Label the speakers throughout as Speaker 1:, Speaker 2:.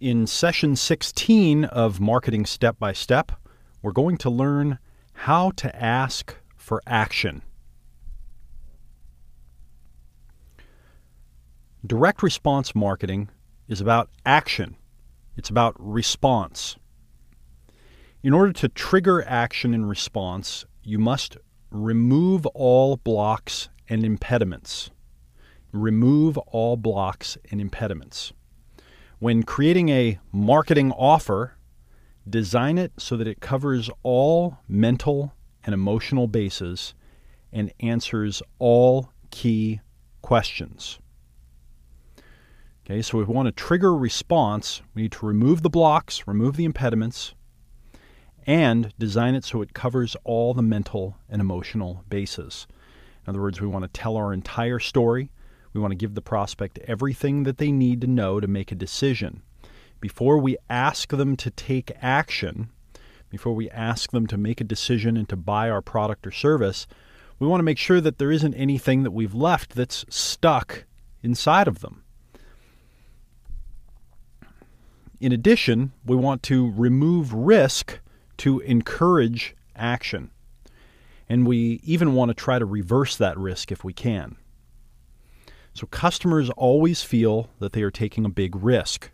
Speaker 1: In session 16 of Marketing Step by Step, we're going to learn how to ask for action. Direct response marketing is about action, it's about response. In order to trigger action and response, you must remove all blocks and impediments. Remove all blocks and impediments. When creating a marketing offer, design it so that it covers all mental and emotional bases and answers all key questions. Okay, so we want to trigger response, we need to remove the blocks, remove the impediments, and design it so it covers all the mental and emotional bases. In other words, we want to tell our entire story. We want to give the prospect everything that they need to know to make a decision. Before we ask them to take action, before we ask them to make a decision and to buy our product or service, we want to make sure that there isn't anything that we've left that's stuck inside of them. In addition, we want to remove risk to encourage action. And we even want to try to reverse that risk if we can. So, customers always feel that they are taking a big risk.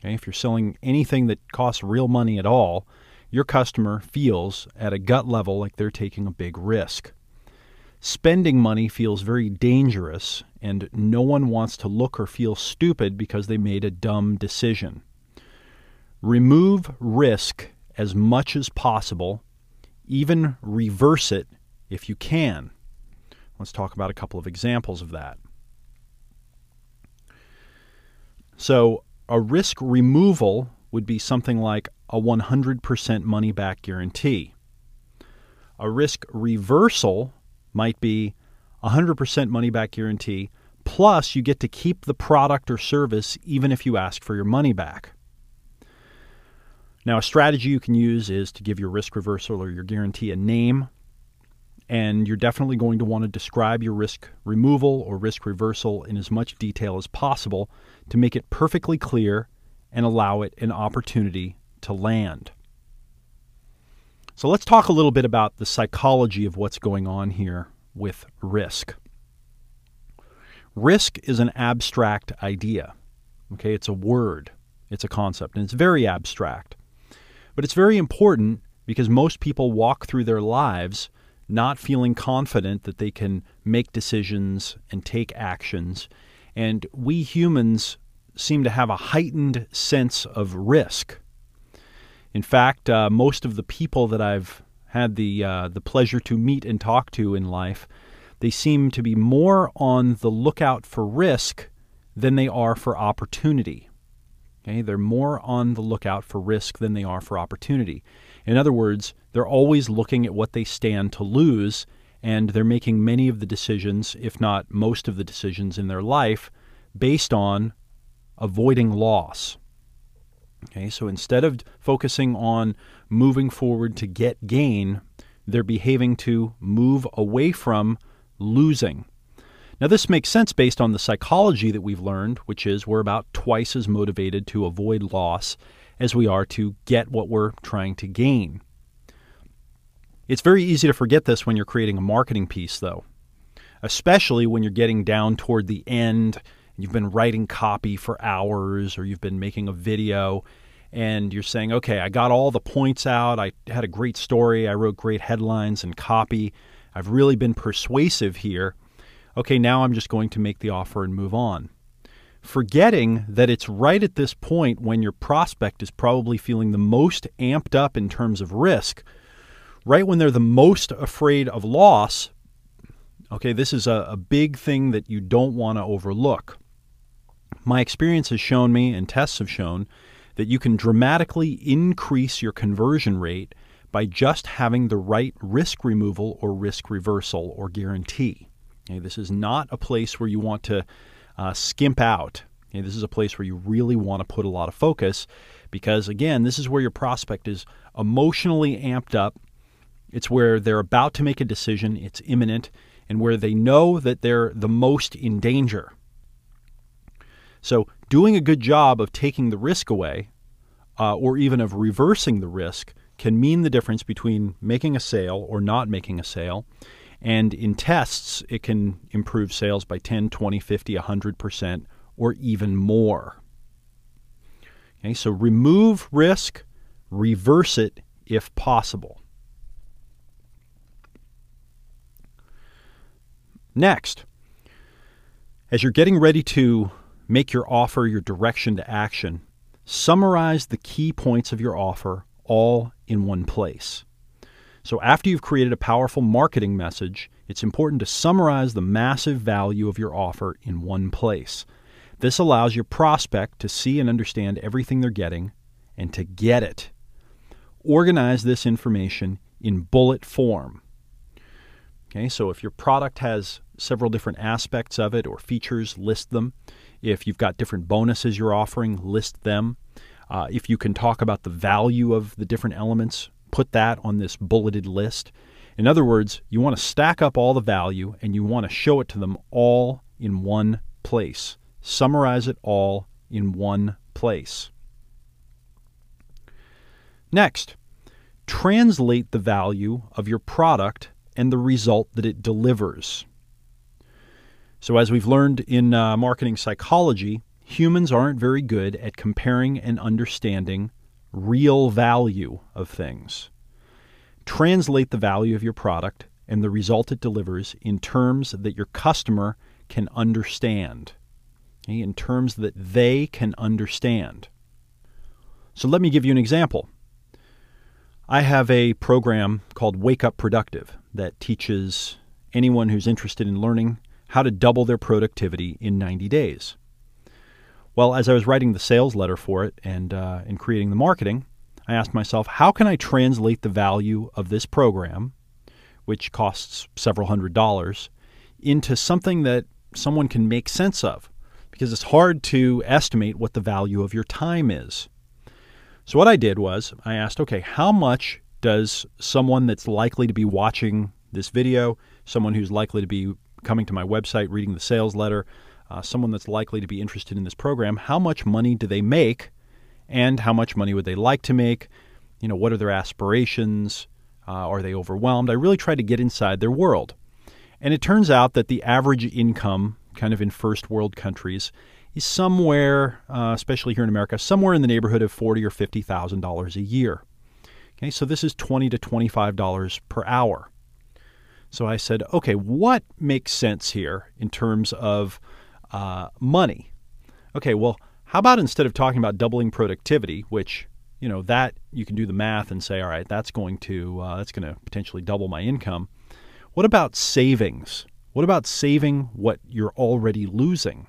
Speaker 1: Okay? If you're selling anything that costs real money at all, your customer feels at a gut level like they're taking a big risk. Spending money feels very dangerous, and no one wants to look or feel stupid because they made a dumb decision. Remove risk as much as possible, even reverse it if you can. Let's talk about a couple of examples of that. So, a risk removal would be something like a 100% money back guarantee. A risk reversal might be 100% money back guarantee, plus you get to keep the product or service even if you ask for your money back. Now, a strategy you can use is to give your risk reversal or your guarantee a name. And you're definitely going to want to describe your risk removal or risk reversal in as much detail as possible to make it perfectly clear and allow it an opportunity to land. So, let's talk a little bit about the psychology of what's going on here with risk. Risk is an abstract idea. Okay, it's a word, it's a concept, and it's very abstract. But it's very important because most people walk through their lives not feeling confident that they can make decisions and take actions. And we humans seem to have a heightened sense of risk. In fact, uh, most of the people that I've had the uh, the pleasure to meet and talk to in life, they seem to be more on the lookout for risk than they are for opportunity. Okay, they're more on the lookout for risk than they are for opportunity. In other words, they're always looking at what they stand to lose, and they're making many of the decisions, if not most of the decisions in their life, based on avoiding loss. Okay, so instead of focusing on moving forward to get gain, they're behaving to move away from losing. Now, this makes sense based on the psychology that we've learned, which is we're about twice as motivated to avoid loss as we are to get what we're trying to gain. It's very easy to forget this when you're creating a marketing piece, though, especially when you're getting down toward the end. You've been writing copy for hours, or you've been making a video, and you're saying, okay, I got all the points out. I had a great story. I wrote great headlines and copy. I've really been persuasive here okay, now I'm just going to make the offer and move on. Forgetting that it's right at this point when your prospect is probably feeling the most amped up in terms of risk, right when they're the most afraid of loss. Okay, this is a, a big thing that you don't want to overlook. My experience has shown me, and tests have shown, that you can dramatically increase your conversion rate by just having the right risk removal or risk reversal or guarantee. Okay, this is not a place where you want to uh, skimp out. Okay, this is a place where you really want to put a lot of focus because, again, this is where your prospect is emotionally amped up. It's where they're about to make a decision, it's imminent, and where they know that they're the most in danger. So, doing a good job of taking the risk away uh, or even of reversing the risk can mean the difference between making a sale or not making a sale. And in tests, it can improve sales by 10, 20, 50, 100%, or even more. Okay, so remove risk, reverse it if possible. Next, as you're getting ready to make your offer your direction to action, summarize the key points of your offer all in one place. So, after you've created a powerful marketing message, it's important to summarize the massive value of your offer in one place. This allows your prospect to see and understand everything they're getting and to get it. Organize this information in bullet form. Okay, so if your product has several different aspects of it or features, list them. If you've got different bonuses you're offering, list them. Uh, if you can talk about the value of the different elements, put that on this bulleted list. In other words, you want to stack up all the value and you want to show it to them all in one place. Summarize it all in one place. Next, translate the value of your product and the result that it delivers. So, as we've learned in uh, marketing psychology, humans aren't very good at comparing and understanding real value of things. Translate the value of your product and the result it delivers in terms that your customer can understand, okay, in terms that they can understand. So, let me give you an example. I have a program called Wake Up Productive that teaches anyone who's interested in learning how to double their productivity in 90 days. Well, as I was writing the sales letter for it and, uh, creating the marketing, I asked myself, how can I translate the value of this program, which costs several hundred dollars, into something that someone can make sense of? Because it's hard to estimate what the value of your time is. So, what I did was I asked, okay, how much does someone that's likely to be watching this video, someone who's likely to be coming to my website, reading the sales letter, uh, someone that's likely to be interested in this program, how much money do they make and how much money would they like to make? You know, what are their aspirations? Uh, are they overwhelmed? I really try to get inside their world. And it turns out that the average income, kind of in first world countries, is somewhere, uh, especially here in America, somewhere in the neighborhood of forty or fifty thousand dollars a year. Okay, so this is twenty to twenty-five dollars per hour. So I said, okay, what makes sense here in terms of uh, money? Okay, well, how about instead of talking about doubling productivity, which you know that you can do the math and say, all right, that's going to uh, that's going to potentially double my income. What about savings? What about saving what you're already losing?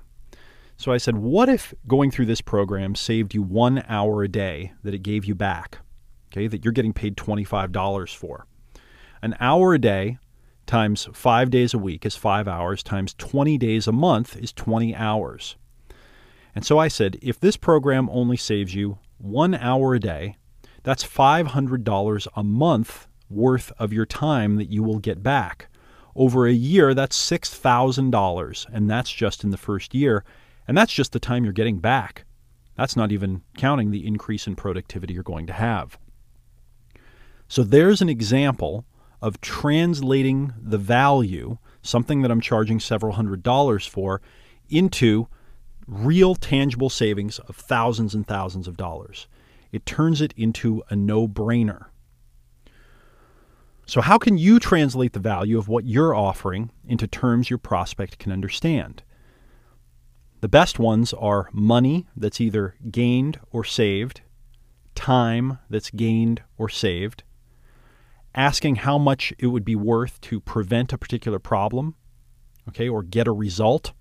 Speaker 1: So I said, what if going through this program saved you one hour a day that it gave you back? Okay, that you're getting paid $25 for. An hour a day times five days a week is five hours, times 20 days a month is 20 hours. And so I said, if this program only saves you one hour a day, that's $500 a month worth of your time that you will get back. Over a year, that's $6,000, and that's just in the first year. And that's just the time you're getting back. That's not even counting the increase in productivity you're going to have. So there's an example of translating the value, something that I'm charging several hundred dollars for, into real tangible savings of thousands and thousands of dollars. It turns it into a no brainer. So, how can you translate the value of what you're offering into terms your prospect can understand? The best ones are money that's either gained or saved, time that's gained or saved, asking how much it would be worth to prevent a particular problem, okay, or get a result.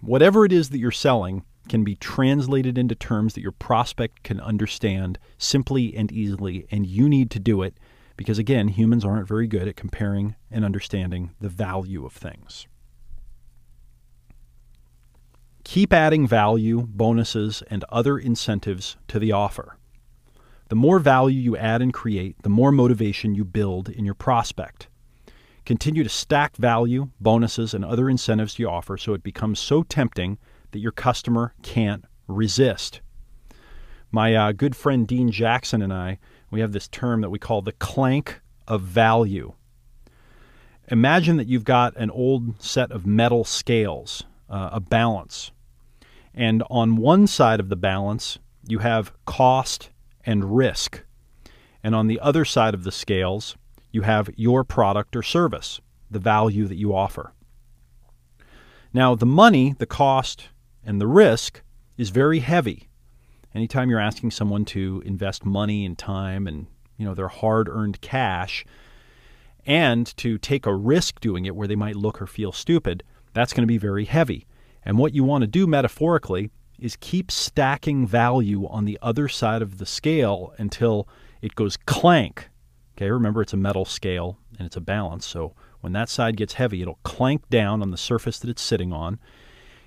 Speaker 1: Whatever it is that you're selling can be translated into terms that your prospect can understand simply and easily, and you need to do it because, again, humans aren't very good at comparing and understanding the value of things. Keep adding value, bonuses, and other incentives to the offer. The more value you add and create, the more motivation you build in your prospect. Continue to stack value, bonuses, and other incentives you offer so it becomes so tempting that your customer can't resist. My uh, good friend Dean Jackson and I, we have this term that we call the clank of value. Imagine that you've got an old set of metal scales, uh, a balance. And on one side of the balance, you have cost and risk. And on the other side of the scales, you have your product or service, the value that you offer. Now, the money, the cost, and the risk is very heavy. Anytime you're asking someone to invest money and time and you know their hard-earned cash and to take a risk doing it where they might look or feel stupid, that's going to be very heavy. And what you want to do metaphorically is keep stacking value on the other side of the scale until it goes clank. Okay, remember it's a metal scale and it's a balance. So when that side gets heavy, it'll clank down on the surface that it's sitting on.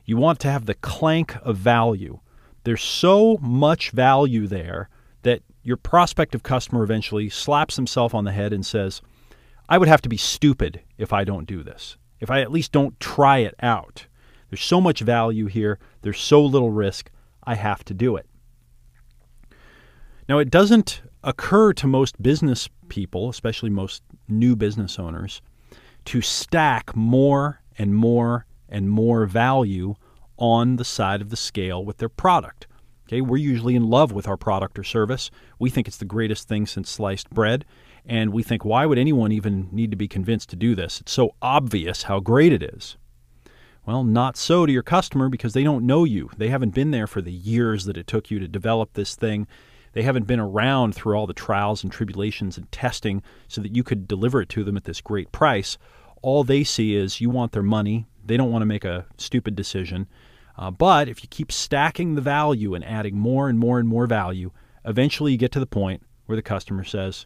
Speaker 1: You want to have the clank of value. There's so much value there that your prospective customer eventually slaps himself on the head and says, I would have to be stupid if I don't do this, if I at least don't try it out. There's so much value here, there's so little risk, I have to do it. Now, it doesn't occur to most business people, especially most new business owners, to stack more and more and more value on the side of the scale with their product. Okay, we're usually in love with our product or service. We think it's the greatest thing since sliced bread, and we think, why would anyone even need to be convinced to do this? It's so obvious how great it is. Well, not so to your customer because they don't know you. They haven't been there for the years that it took you to develop this thing. They haven't been around through all the trials and tribulations and testing so that you could deliver it to them at this great price. All they see is you want their money. They don't want to make a stupid decision. Uh, but if you keep stacking the value and adding more and more and more value, eventually you get to the point where the customer says,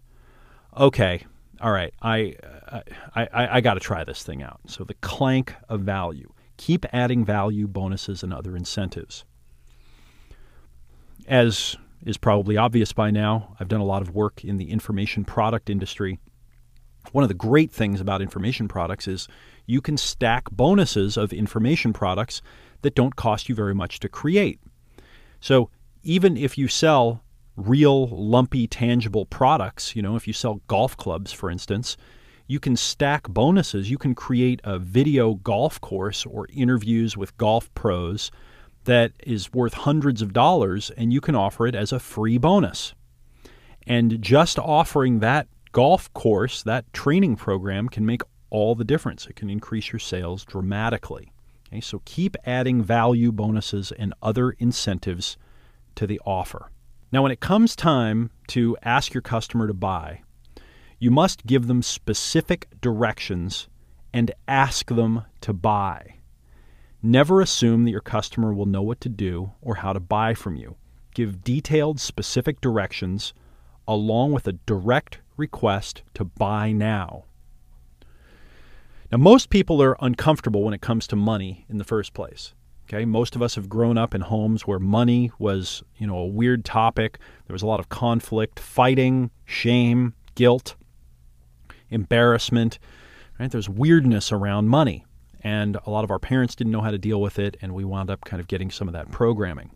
Speaker 1: okay, all right, I, I, I, I got to try this thing out. So the clank of value. Keep adding value, bonuses, and other incentives. As is probably obvious by now, I've done a lot of work in the information product industry. One of the great things about information products is you can stack bonuses of information products that don't cost you very much to create. So even if you sell real, lumpy, tangible products. You know, if you sell golf clubs, for instance, you can stack bonuses. You can create a video golf course or interviews with golf pros that is worth hundreds of dollars, and you can offer it as a free bonus. And just offering that golf course, that training program, can make all the difference. It can increase your sales dramatically. Okay, so keep adding value bonuses and other incentives to the offer. Now, when it comes time to ask your customer to buy, you must give them specific directions and ask them to buy. Never assume that your customer will know what to do or how to buy from you. Give detailed, specific directions along with a direct request to buy now. Now, most people are uncomfortable when it comes to money in the first place. Okay, most of us have grown up in homes where money was, you know, a weird topic. There was a lot of conflict, fighting, shame, guilt, embarrassment. Right? There's weirdness around money, and a lot of our parents didn't know how to deal with it, and we wound up kind of getting some of that programming.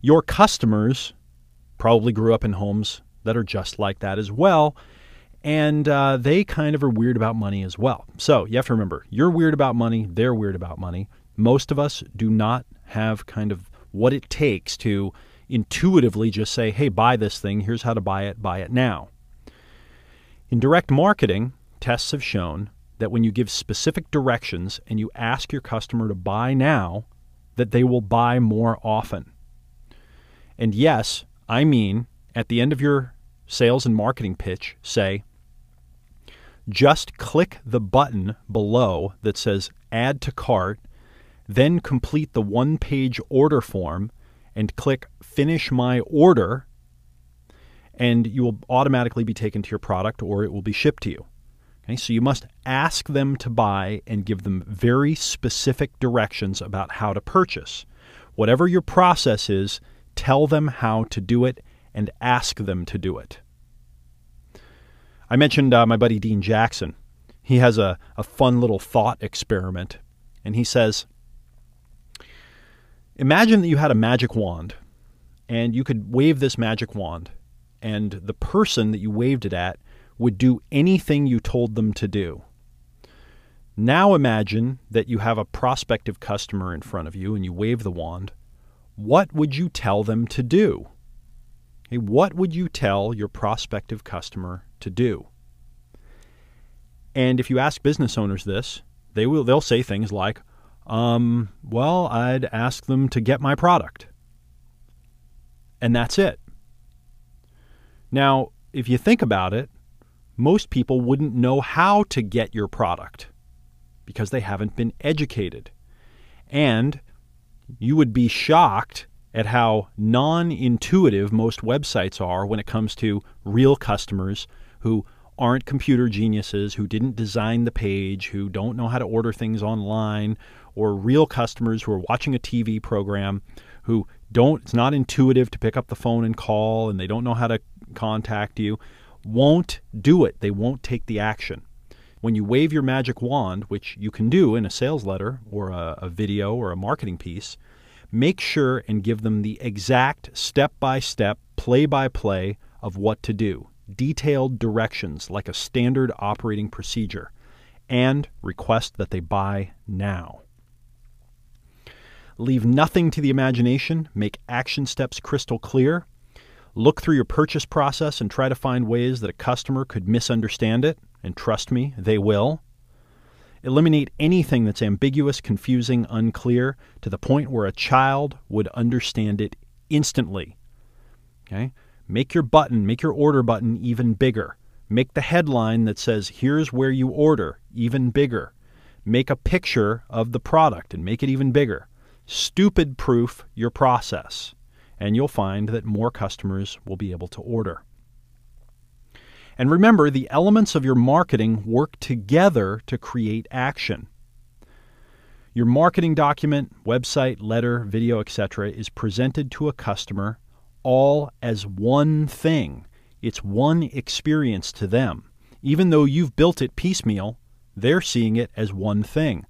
Speaker 1: Your customers probably grew up in homes that are just like that as well, and uh, they kind of are weird about money as well. So you have to remember, you're weird about money, they're weird about money. Most of us do not have kind of what it takes to intuitively just say, hey, buy this thing, here's how to buy it, buy it now. In direct marketing, tests have shown that when you give specific directions and you ask your customer to buy now, that they will buy more often. And yes, I mean, at the end of your sales and marketing pitch, say, just click the button below that says Add to Cart then complete the one page order form and click Finish My Order, and you will automatically be taken to your product or it will be shipped to you. Okay, so you must ask them to buy and give them very specific directions about how to purchase. Whatever your process is, tell them how to do it and ask them to do it. I mentioned uh, my buddy Dean Jackson. he has a, a fun little thought experiment. And he says, Imagine that you had a magic wand and you could wave this magic wand, and the person that you waved it at would do anything you told them to do. Now imagine that you have a prospective customer in front of you and you wave the wand. What would you tell them to do? Okay, what would you tell your prospective customer to do? And if you ask business owners this, they will they'll say things like, um, well, I'd ask them to get my product. And that's it. Now, if you think about it, most people wouldn't know how to get your product because they haven't been educated. And you would be shocked at how non intuitive most websites are when it comes to real customers who aren't computer geniuses, who didn't design the page, who don't know how to order things online, or real customers who are watching a TV program who don't, it's not intuitive to pick up the phone and call and they don't know how to contact you, won't do it. They won't take the action. When you wave your magic wand, which you can do in a sales letter or a, a video or a marketing piece, make sure and give them the exact step by step, play by play of what to do, detailed directions like a standard operating procedure, and request that they buy now. Leave nothing to the imagination, make action steps crystal clear. Look through your purchase process and try to find ways that a customer could misunderstand it, and trust me, they will. Eliminate anything that's ambiguous, confusing, unclear to the point where a child would understand it instantly. Okay? Make your button, make your order button even bigger. Make the headline that says, Here's where you order, even bigger. Make a picture of the product and make it even bigger stupid proof your process, and you'll find that more customers will be able to order. And remember, the elements of your marketing work together to create action. Your marketing document, website, letter, video, etc., is presented to a customer all as one thing. It's one experience to them. Even though you've built it piecemeal, they're seeing it as one thing.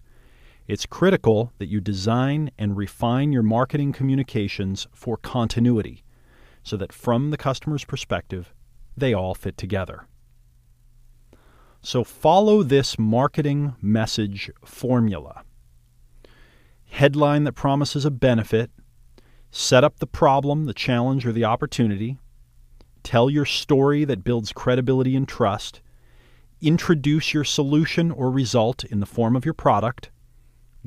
Speaker 1: It's critical that you design and refine your marketing communications for continuity so that from the customer's perspective, they all fit together. So follow this marketing message formula. Headline that promises a benefit, set up the problem, the challenge, or the opportunity, tell your story that builds credibility and trust, introduce your solution or result in the form of your product,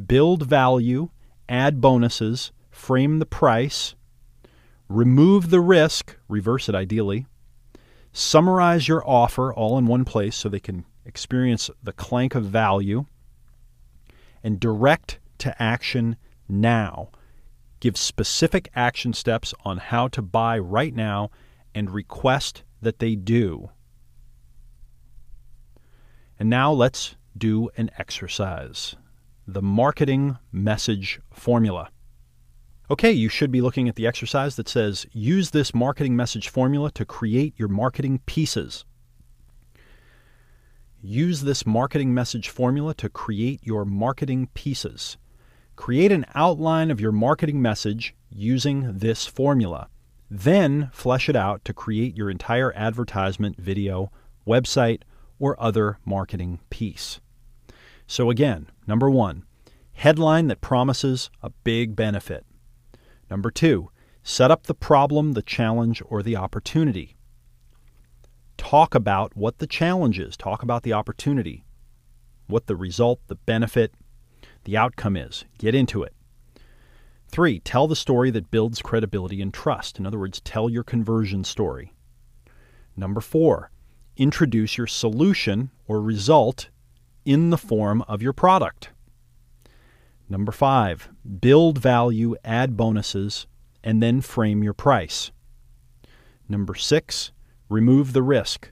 Speaker 1: build value, add bonuses, frame the price, remove the risk, reverse it ideally, summarize your offer all in one place so they can experience the clank of value, and direct to action now. Give specific action steps on how to buy right now and request that they do. And now let's do an exercise the marketing message formula. Okay, you should be looking at the exercise that says use this marketing message formula to create your marketing pieces. Use this marketing message formula to create your marketing pieces. Create an outline of your marketing message using this formula. Then flesh it out to create your entire advertisement, video, website, or other marketing piece. So, again, number one, headline that promises a big benefit. Number two, set up the problem, the challenge, or the opportunity. Talk about what the challenge is, talk about the opportunity, what the result, the benefit, the outcome is. Get into it. Three, tell the story that builds credibility and trust. In other words, tell your conversion story. Number four, introduce your solution or result in the form of your product. Number five, build value, add bonuses, and then frame your price. Number six, remove the risk.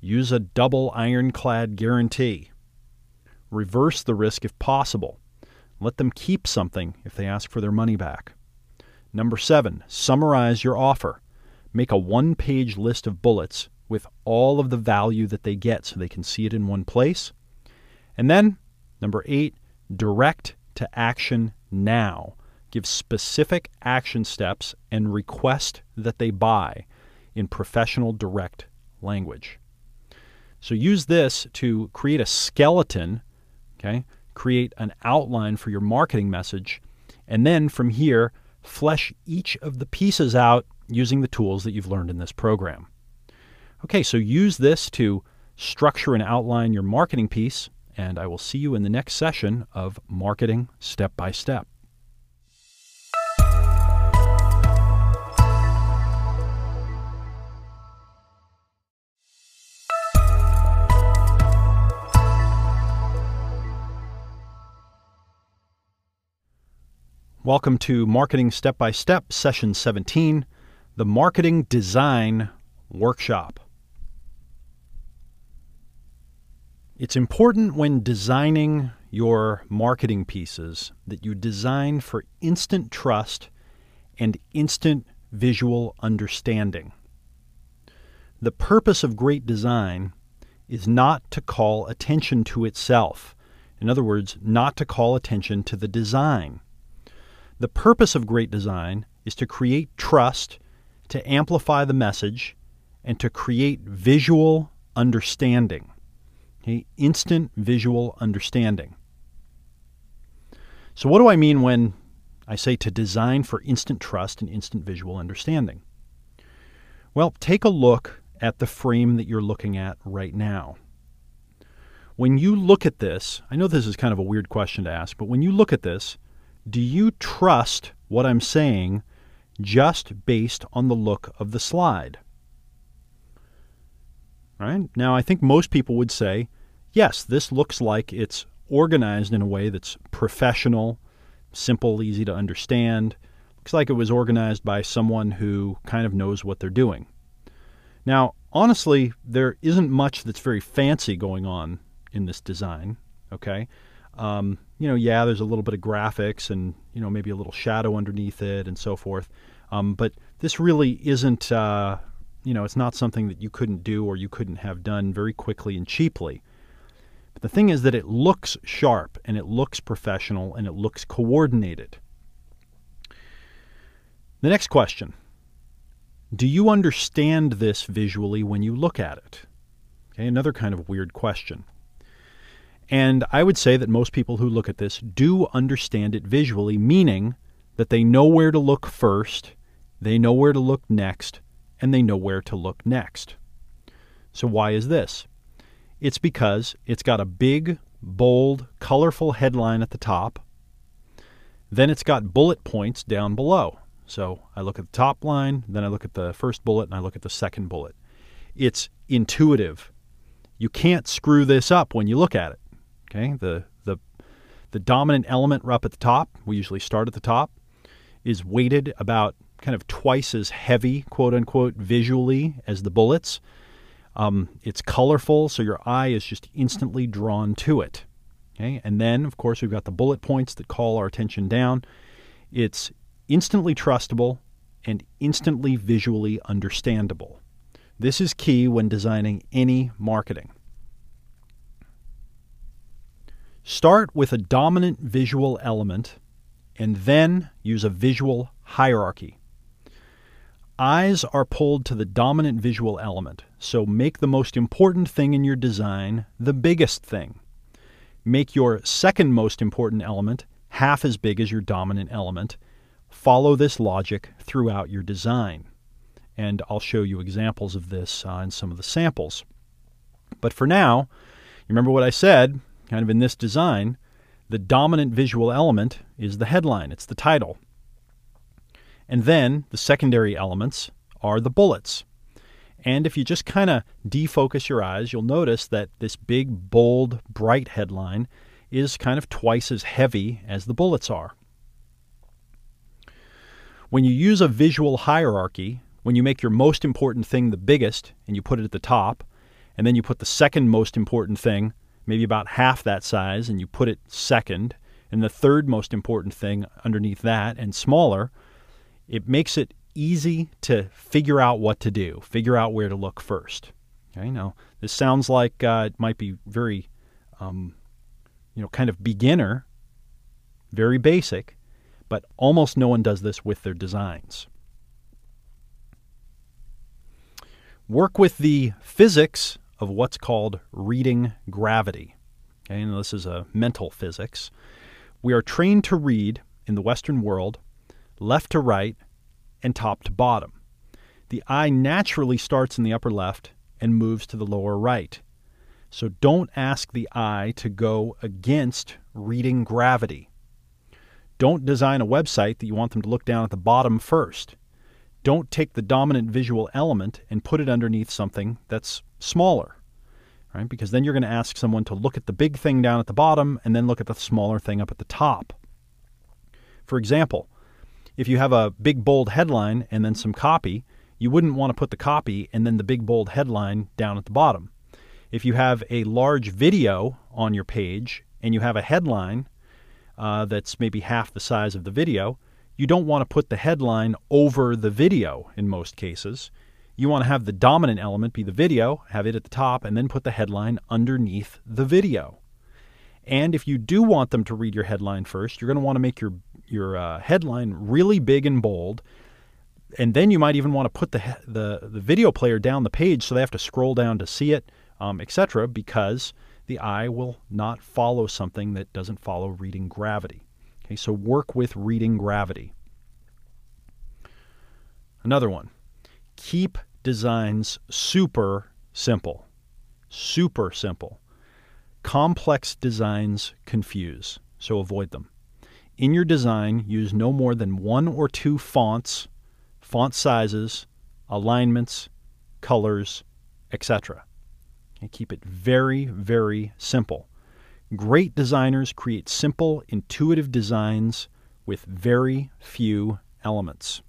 Speaker 1: Use a double ironclad guarantee. Reverse the risk if possible. Let them keep something if they ask for their money back. Number seven, summarize your offer. Make a one page list of bullets with all of the value that they get so they can see it in one place And then, number eight, direct to action now. Give specific action steps and request that they buy in professional direct language. So use this to create a skeleton, okay? Create an outline for your marketing message, and then from here, flesh each of the pieces out using the tools that you've learned in this program. Okay, so use this to structure and outline your marketing piece, and I will see you in the next session of Marketing Step by Step. Welcome to Marketing Step by Step, Session 17, the Marketing Design Workshop. It's important when designing your marketing pieces that you design for instant trust and instant visual understanding. The purpose of great design is not to call attention to itself. In other words, not to call attention to the design the purpose of great design is to create trust, to amplify the message, and to create visual understanding. Okay? Instant visual understanding. So, what do I mean when I say to design for instant trust and instant visual understanding? Well, take a look at the frame that you're looking at right now. When you look at this, I know this is kind of a weird question to ask, but when you look at this, do you trust what I'm saying just based on the look of the slide? Right Now, I think most people would say, yes, this looks like it's organized in a way that's professional, simple, easy to understand. Looks like it was organized by someone who kind of knows what they're doing. Now, honestly, there isn't much that's very fancy going on in this design, okay? Um, you know, yeah, there's a little bit of graphics and you know maybe a little shadow underneath it and so forth. Um, but this really isn't, uh, you know, it's not something that you couldn't do or you couldn't have done very quickly and cheaply. But the thing is that it looks sharp and it looks professional and it looks coordinated. The next question Do you understand this visually when you look at it? Okay, another kind of weird question. And I would say that most people who look at this do understand it visually, meaning that they know where to look first, they know where to look next, and they know where to look next. So, why is this? It's because it's got a big, bold, colorful headline at the top. Then it's got bullet points down below. So I look at the top line, then I look at the first bullet, and I look at the second bullet. It's intuitive. You can't screw this up when you look at it. Okay, the the the dominant element up at the top, we usually start at the top, is weighted about kind of twice as heavy, quote unquote, visually as the bullets. Um, it's colorful, so your eye is just instantly drawn to it. Okay, and then of course we've got the bullet points that call our attention down. It's instantly trustable and instantly visually understandable. This is key when designing any marketing. Start with a dominant visual element and then use a visual hierarchy. Eyes are pulled to the dominant visual element, so make the most important thing in your design the biggest thing. Make your second most important element half as big as your dominant element. Follow this logic throughout your design. And I'll show you examples of this uh, in some of the samples. But for now, remember what I said kind of in this design, the dominant visual element is the headline, it's the title. And then the secondary elements are the bullets. And if you just kind of defocus your eyes, you'll notice that this big, bold, bright headline is kind of twice as heavy as the bullets are. When you use a visual hierarchy, when you make your most important thing the biggest and you put it at the top, and then you put the second most important thing maybe about half that size, and you put it second, and the third most important thing underneath that and smaller, it makes it easy to figure out what to do, figure out where to look first. Okay, now this sounds like uh, it might be very um, you know, kind of beginner, very basic, but almost no one does this with their designs. Work with the physics of what's called reading gravity. Okay, and this is a mental physics. We are trained to read in the Western world left to right and top to bottom. The eye naturally starts in the upper left and moves to the lower right. So don't ask the eye to go against reading gravity. Don't design a website that you want them to look down at the bottom first. Don't take the dominant visual element and put it underneath something that's smaller, right? Because then you're going to ask someone to look at the big thing down at the bottom and then look at the smaller thing up at the top. For example, if you have a big bold headline and then some copy, you wouldn't want to put the copy and then the big bold headline down at the bottom. If you have a large video on your page and you have a headline uh, that's maybe half the size of the video, you don't want to put the headline over the video in most cases. You want to have the dominant element be the video, have it at the top, and then put the headline underneath the video. And if you do want them to read your headline first, you're going to want to make your your uh, headline really big and bold, and then you might even want to put the the the video player down the page so they have to scroll down to see it, um, etc. Because the eye will not follow something that doesn't follow reading gravity. Okay, so work with reading gravity. Another one. Keep designs super simple. Super simple. Complex designs confuse, so avoid them. In your design, use no more than one or two fonts, font sizes, alignments, colors, etc. And keep it very, very simple. Great designers create simple, intuitive designs with very few elements.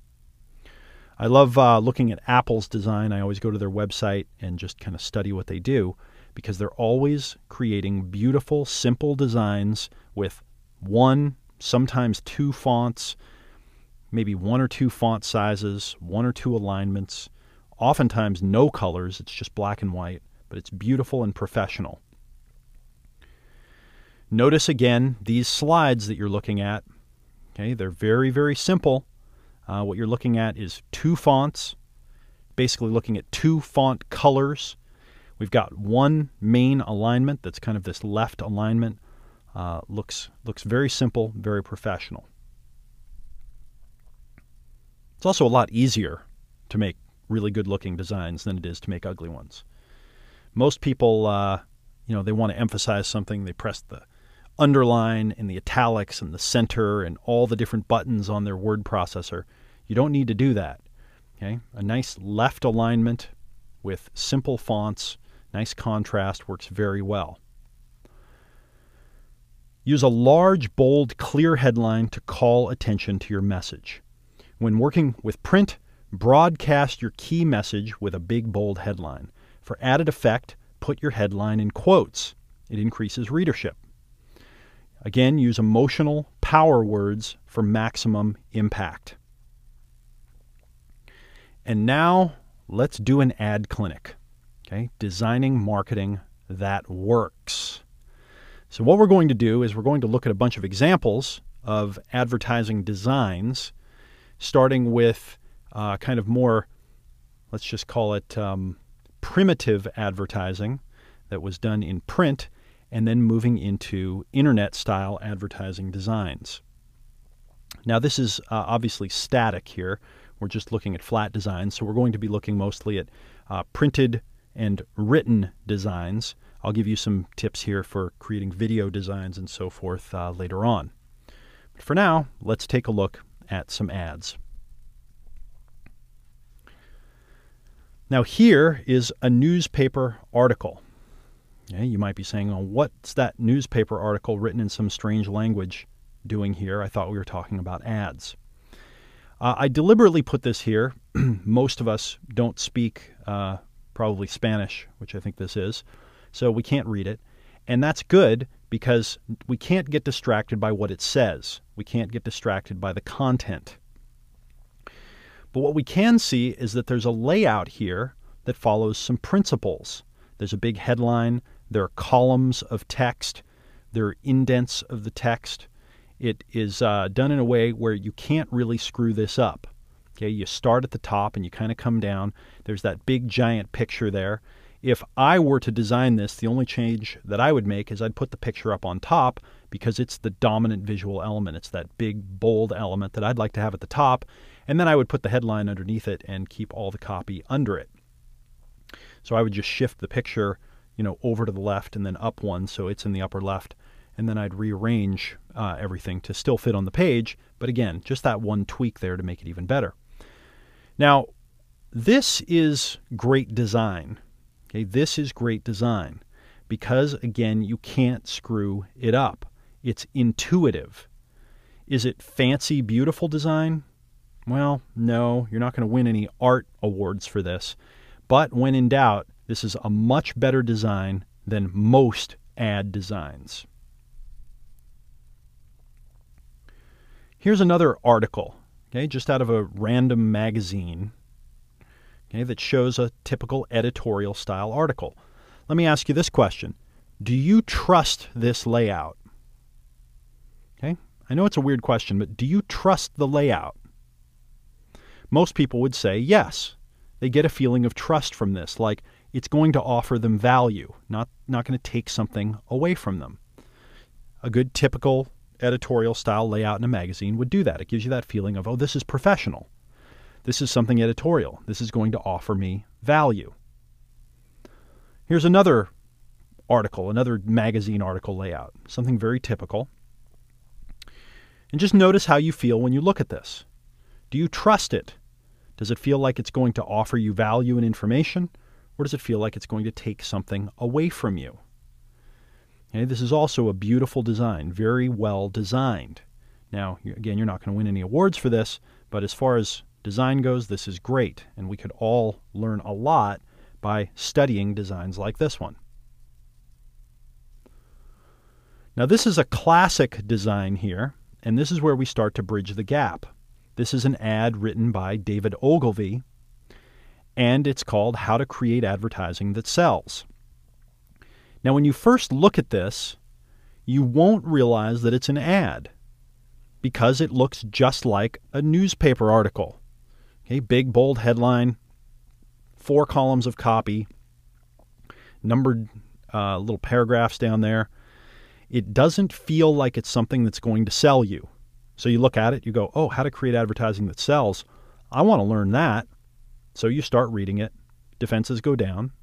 Speaker 1: I love uh, looking at Apple's design. I always go to their website and just kind of study what they do because they're always creating beautiful, simple designs with one, sometimes two fonts, maybe one or two font sizes, one or two alignments, oftentimes no colors. It's just black and white, but it's beautiful and professional. Notice again these slides that you're looking at. Okay, they're very, very simple. Uh, what you're looking at is two fonts, basically looking at two font colors. We've got one main alignment that's kind of this left alignment. Uh, looks looks very simple, very professional. It's also a lot easier to make really good looking designs than it is to make ugly ones. Most people, uh, you know, they want to emphasize something. They press the underline and the italics and the center and all the different buttons on their word processor. You don't need to do that. Okay? A nice left alignment with simple fonts, nice contrast works very well. Use a large, bold, clear headline to call attention to your message. When working with print, broadcast your key message with a big, bold headline. For added effect, put your headline in quotes. It increases readership. Again, use emotional power words for maximum impact. And now let's do an ad clinic. Okay, designing marketing that works. So, what we're going to do is we're going to look at a bunch of examples of advertising designs, starting with uh, kind of more, let's just call it um, primitive advertising that was done in print and then moving into internet style advertising designs. Now, this is uh, obviously static here. We're just looking at flat designs, so we're going to be looking mostly at uh, printed and written designs. I'll give you some tips here for creating video designs and so forth uh, later on. But for now, let's take a look at some ads. Now, here is a newspaper article. Yeah, you might be saying, well, what's that newspaper article written in some strange language doing here? I thought we were talking about ads. Uh, I deliberately put this here. Most of us don't speak uh, probably Spanish, which I think this is, so we can't read it. And that's good because we can't get distracted by what it says. We can't get distracted by the content. But what we can see is that there's a layout here that follows some principles. There's a big headline, there are columns of text, There are indents of the text. It is uh, done in a way where you can't really screw this up. Okay, you start at the top and you kind of come down. There's that big giant picture there. If I were to design this, the only change that I would make is I'd put the picture up on top because it's the dominant visual element. It's that big, bold element that I'd like to have at the top. And then I would put the headline underneath it and keep all the copy under it. So I would just shift the picture, you know, over to the left and then up one so it's in the upper left. And then I'd rearrange uh, everything to still fit on the page. But again, just that one tweak there to make it even better. Now, this is great design. Okay, this is great design because, again, you can't screw it up. It's intuitive. Is it fancy, beautiful design? Well, no, you're not going to win any art awards for this. But when in doubt, this is a much better design than most ad designs. Here's another article, okay, just out of a random magazine, okay, that shows a typical editorial style article. Let me ask you this question Do you trust this layout? Okay, I know it's a weird question, but do you trust the layout? Most people would say yes. They get a feeling of trust from this, like it's going to offer them value, not, not going to take something away from them. A good typical editorial style layout in a magazine would do that. It gives you that feeling of, oh, this is professional. This is something editorial. This is going to offer me value. Here's another article, another magazine article layout, something very typical. And just notice how you feel when you look at this. Do you trust it? Does it feel like it's going to offer you value and information, or does it feel like it's going to take something away from you? Okay, this is also a beautiful design, very well designed. Now, again, you're not going to win any awards for this, but as far as design goes, this is great, and we could all learn a lot by studying designs like this one. Now, this is a classic design here, and this is where we start to bridge the gap. This is an ad written by David Ogilvy, and it's called How to Create Advertising That Sells. Now, when you first look at this, you won't realize that it's an ad because it looks just like a newspaper article. Okay, big bold headline, four columns of copy, numbered uh, little paragraphs down there. It doesn't feel like it's something that's going to sell you. So you look at it, you go, oh, how to create advertising that sells. I want to learn that. So you start reading it. Defenses go down.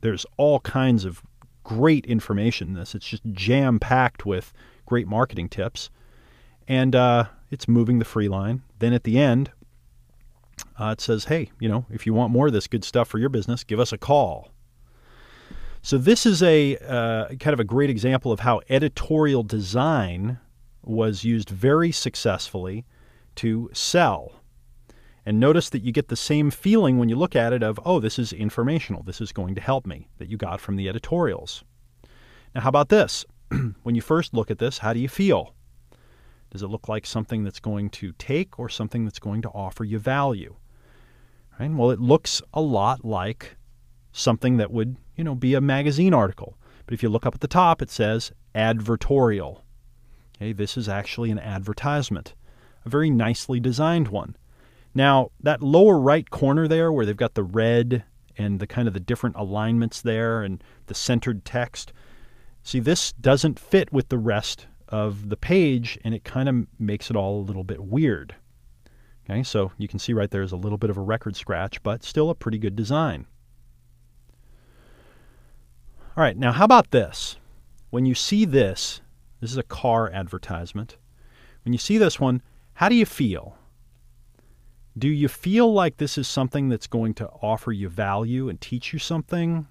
Speaker 1: There's all kinds of great information in this. It's just jam packed with great marketing tips. And uh, it's moving the free line. Then at the end, uh, it says, hey, you know, if you want more of this good stuff for your business, give us a call. So this is a uh, kind of a great example of how editorial design was used very successfully to sell. And notice that you get the same feeling when you look at it of, oh, this is informational. This is going to help me that you got from the editorials. Now, how about this? when you first look at this, how do you feel? Does it look like something that's going to take or something that's going to offer you value? Right? Well, it looks a lot like something that would, you know, be a magazine article. But if you look up at the top, it says advertorial. Okay, this is actually an advertisement, a very nicely designed one. Now, that lower right corner there where they've got the red and the kind of the different alignments there and the centered text, see, this doesn't fit with the rest of the page and it kind of makes it all a little bit weird. Okay, so you can see right there is a little bit of a record scratch, but still a pretty good design. All right, now how about this? When you see this, this is a car advertisement. When you see this one, how do you feel? Do you feel like this is something that's going to offer you value and teach you something,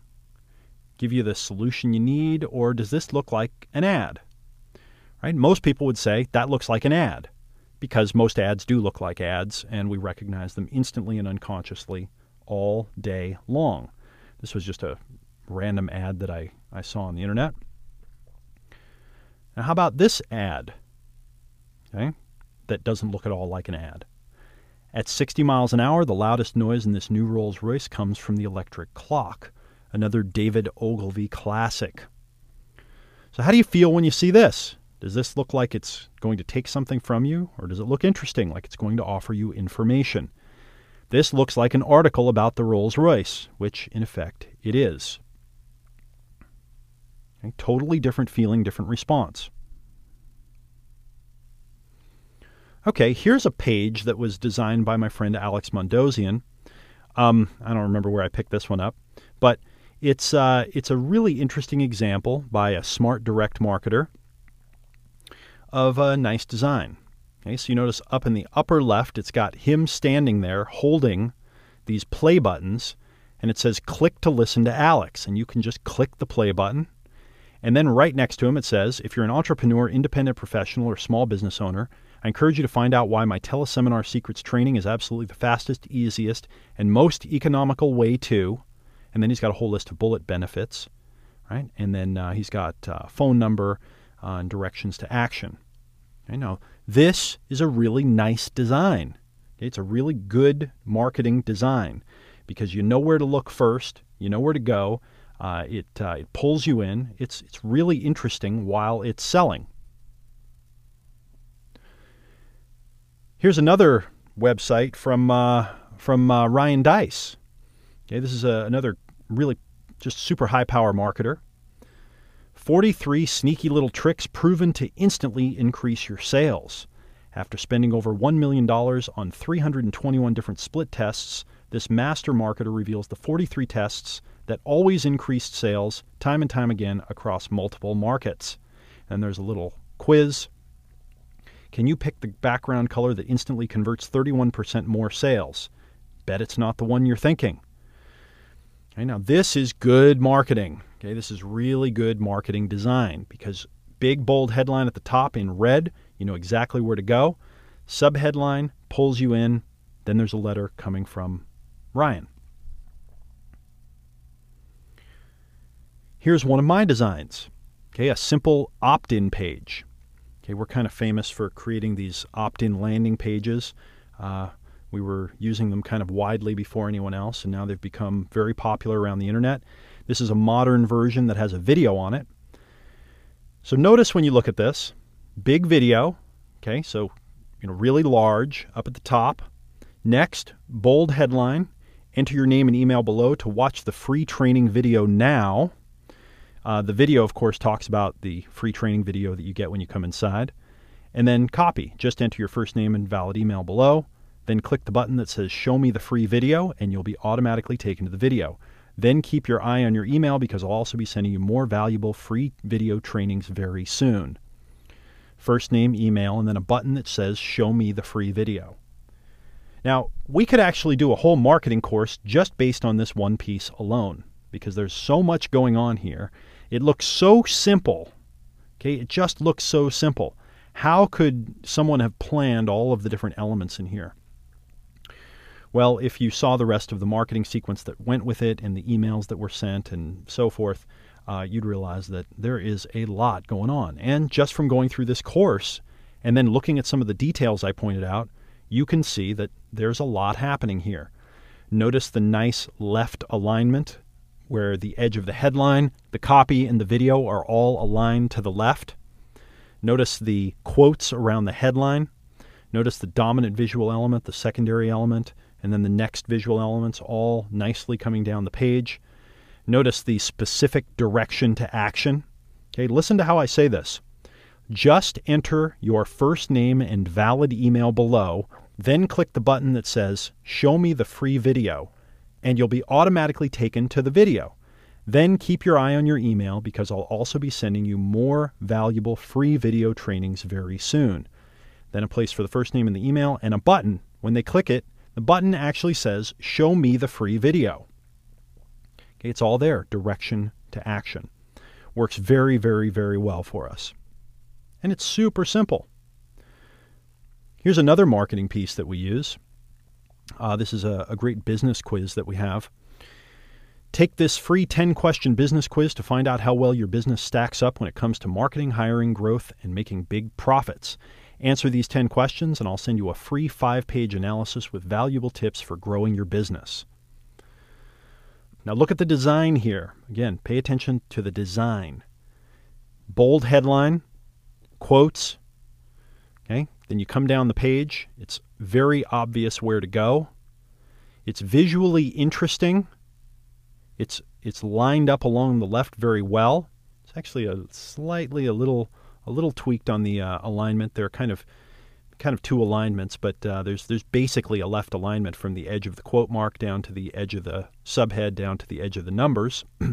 Speaker 1: give you the solution you need, or does this look like an ad? Right? Most people would say that looks like an ad because most ads do look like ads and we recognize them instantly and unconsciously all day long. This was just a random ad that I, I saw on the internet. Now, how about this ad? Okay, that doesn't look at all like an ad. At 60 miles an hour, the loudest noise in this new Rolls Royce comes from the electric clock, another David Ogilvy classic. So, how do you feel when you see this? Does this look like it's going to take something from you, or does it look interesting, like it's going to offer you information? This looks like an article about the Rolls Royce, which in effect it is. Okay, totally different feeling, different response. Okay, here's a page that was designed by my friend Alex Mandossian. Um, I don't remember where I picked this one up, but it's uh, it's a really interesting example by a smart direct marketer of a nice design. Okay, so you notice up in the upper left, it's got him standing there holding these play buttons, and it says click to listen to Alex. And you can just click the play button. And then right next to him, it says if you're an entrepreneur, independent professional, or small business owner, I encourage you to find out why my teleseminar secrets training is absolutely the fastest, easiest, and most economical way to. And then he's got a whole list of bullet benefits, right? And then uh, he's got uh, phone number and directions to action. I know this is a really nice design. Okay? It's a really good marketing design because you know where to look first, you know where to go. Uh, it, uh, it pulls you in. It's, it's really interesting while it's selling. Here's another website from, uh, from uh, Ryan Deiss. Okay, this is a, another really just super high power marketer. 43 sneaky little tricks proven to instantly increase your sales. After spending over $1 million on 321 different split tests, this master marketer reveals the 43 tests that always increased sales time and time again across multiple markets. And there's a little quiz. Can you pick the background color that instantly converts 31% more sales? Bet it's not the one you're thinking. Okay, now this is good marketing. Okay, this is really good marketing design because big bold headline at the top in red, you know exactly where to go. Subheadline pulls you in, then there's a letter coming from Ryan. Here's one of my designs. Okay, a simple opt-in page. Okay, we're kind of famous for creating these opt-in landing pages. Uh, we were using them kind of widely before anyone else, and now they've become very popular around the internet. This is a modern version that has a video on it. So notice when you look at this, big video, okay, so you know, really large up at the top. Next, bold headline, enter your name and email below to watch the free training video now. Uh, the video, of course, talks about the free training video that you get when you come inside. And then copy, just enter your first name and valid email below. Then click the button that says Show me the free video, and you'll be automatically taken to the video. Then keep your eye on your email because I'll also be sending you more valuable free video trainings very soon. First name, email, and then a button that says Show me the free video. Now, we could actually do a whole marketing course just based on this one piece alone because there's so much going on here. It looks so simple. Okay, it just looks so simple. How could someone have planned all of the different elements in here? Well, if you saw the rest of the marketing sequence that went with it and the emails that were sent and so forth, uh, you'd realize that there is a lot going on. And just from going through this course and then looking at some of the details I pointed out, you can see that there's a lot happening here. Notice the nice left alignment where the edge of the headline, the copy, and the video are all aligned to the left. Notice the quotes around the headline. Notice the dominant visual element, the secondary element, and then the next visual elements all nicely coming down the page. Notice the specific direction to action. Okay, listen to how I say this. Just enter your first name and valid email below, then click the button that says Show me the free video, and you'll be automatically taken to the video. Then keep your eye on your email because I'll also be sending you more valuable free video trainings very soon. Then a place for the first name in the email and a button. When they click it, the button actually says, Show me the free video. Okay, it's all there, direction to action. Works very, very, very well for us. And it's super simple. Here's another marketing piece that we use. Uh, this is a, a great business quiz that we have. Take this free 10 question business quiz to find out how well your business stacks up when it comes to marketing, hiring, growth, and making big profits. Answer these 10 questions, and I'll send you a free five page analysis with valuable tips for growing your business. Now, look at the design here. Again, pay attention to the design. bold headline, quotes. Okay, then you come down the page. It's very obvious where to go. It's visually interesting. It's it's lined up along the left very well. It's actually a slightly a little a little tweaked on the uh, alignment. There are kind of kind of two alignments, but uh, there's there's basically a left alignment from the edge of the quote mark down to the edge of the subhead down to the edge of the numbers.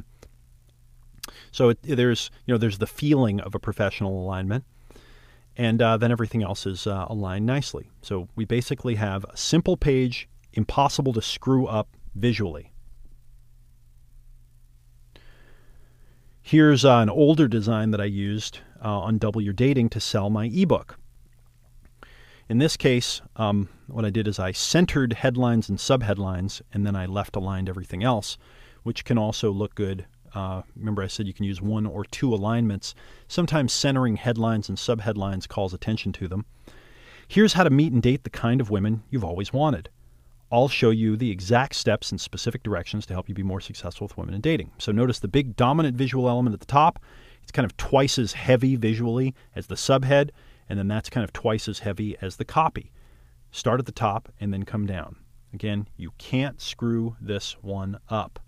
Speaker 1: so it, there's you know there's the feeling of a professional alignment, and uh, then everything else is uh, aligned nicely. So we basically have a simple page, impossible to screw up visually. Here's uh, an older design that I used uh, on Double Your Dating to sell my ebook. In this case, um, what I did is I centered headlines and subheadlines, and then I left aligned everything else, which can also look good. Uh, remember, I said you can use one or two alignments. Sometimes centering headlines and subheadlines calls attention to them. Here's how to meet and date the kind of women you've always wanted. I'll show you the exact steps and specific directions to help you be more successful with women in dating. So notice the big dominant visual element at the top. It's kind of twice as heavy visually as the subhead, and then that's kind of twice as heavy as the copy. Start at the top and then come down. Again, you can't screw this one up.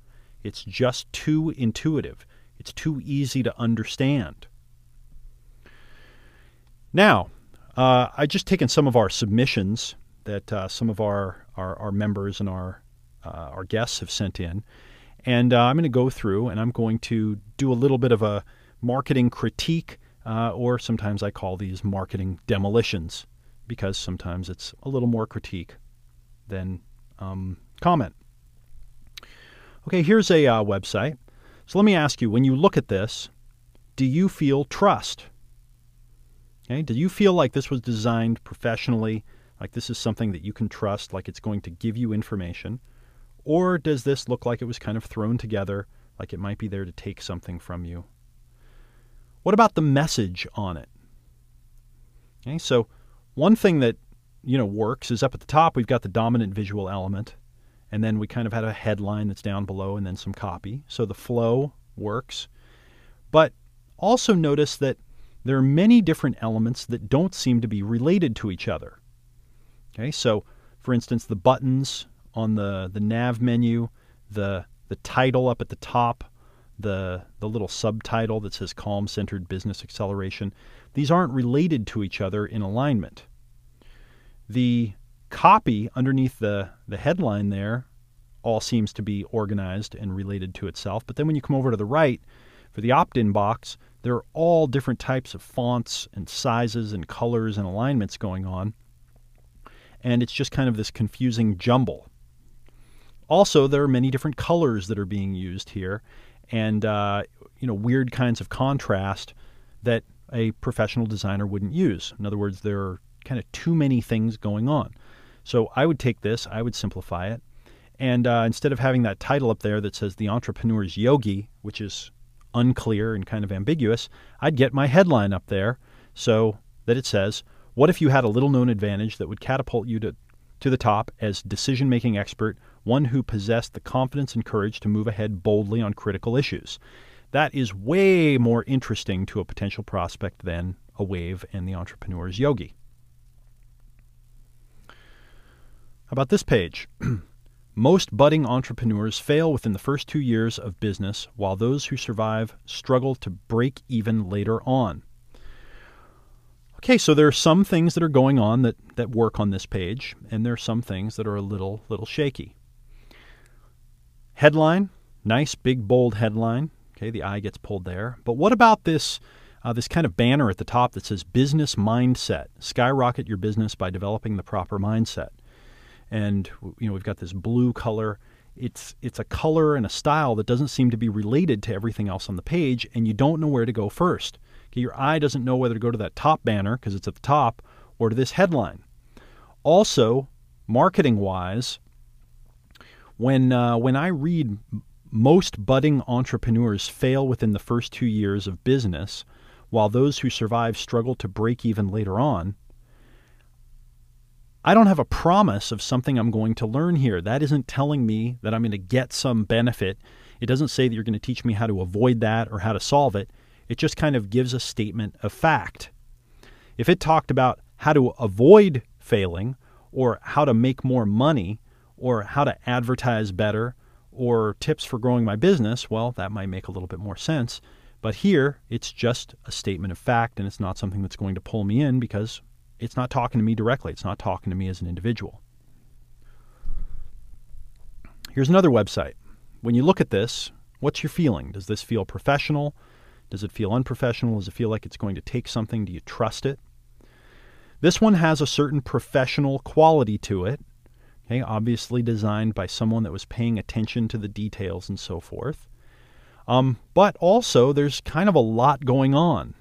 Speaker 1: It's just too intuitive. It's too easy to understand. Now, uh, I just taken some of our submissions that uh, some of our, our, our, members and our, uh, our guests have sent in. And uh, I'm going to go through and I'm going to do a little bit of a marketing critique uh, or sometimes I call these marketing demolitions because sometimes it's a little more critique than um, comment. Okay, here's a uh, website. So let me ask you when you look at this, do you feel trust? Okay, do you feel like this was designed professionally, like this is something that you can trust, like it's going to give you information? Or does this look like it was kind of thrown together, like it might be there to take something from you? What about the message on it? Okay, so one thing that you know works is up at the top we've got the dominant visual element, and then we kind of had a headline that's down below and then some copy. So the flow works. But also notice that there are many different elements that don't seem to be related to each other. Okay, so for instance, the buttons on the, the nav menu, the the title up at the top, the the little subtitle that says calm centered business acceleration. These aren't related to each other in alignment. The copy underneath the the headline there all seems to be organized and related to itself but then when you come over to the right for the opt-in box there are all different types of fonts and sizes and colors and alignments going on and it's just kind of this confusing jumble. Also there are many different colors that are being used here and uh, you know weird kinds of contrast that a professional designer wouldn't use. In other words, there are kind of too many things going on. So I would take this, I would simplify it, and uh, instead of having that title up there that says "The Entrepreneur's Yogi," which is unclear and kind of ambiguous, I'd get my headline up there so that it says, "What if you had a little-known advantage that would catapult you to to the top as decision-making expert one who possessed the confidence and courage to move ahead boldly on critical issues. That is way more interesting to a potential prospect than a wave and the entrepreneur's yogi. How about this page? Most budding entrepreneurs fail within the first two years of business, while those who survive struggle to break even later on. Okay, so there are some things that are going on that, that work on this page, and there are some things that are a little little shaky. Headline, nice big bold headline. Okay, the eye gets pulled there. But what about this uh, this kind of banner at the top that says business mindset? Skyrocket your business by developing the proper mindset. And you know, we've got this blue color. It's it's a color and a style that doesn't seem to be related to everything else on the page and you don't know where to go first. Okay, your eye doesn't know whether to go to that top banner because it's at the top or to this headline. Also, marketing wise, when uh, when I read most budding entrepreneurs fail within the first two years of business, while those who survive struggle to break even later on. I don't have a promise of something I'm going to learn here. That isn't telling me that I'm going to get some benefit. It doesn't say that you're going to teach me how to avoid that or how to solve it. It just kind of gives a statement of fact. If it talked about how to avoid failing, or how to make more money, or how to advertise better, or tips for growing my business, well, that might make a little bit more sense. But here, it's just a statement of fact, and it's not something that's going to pull me in because it's not talking to me directly. It's not talking to me as an individual. Here's another website. When you look at this, what's your feeling? Does this feel professional? Does it feel unprofessional? Does it feel like it's going to take something? Do you trust it? This one has a certain professional quality to it. Okay, obviously designed by someone that was paying attention to the details and so forth. Um, but also, there's kind of a lot going on.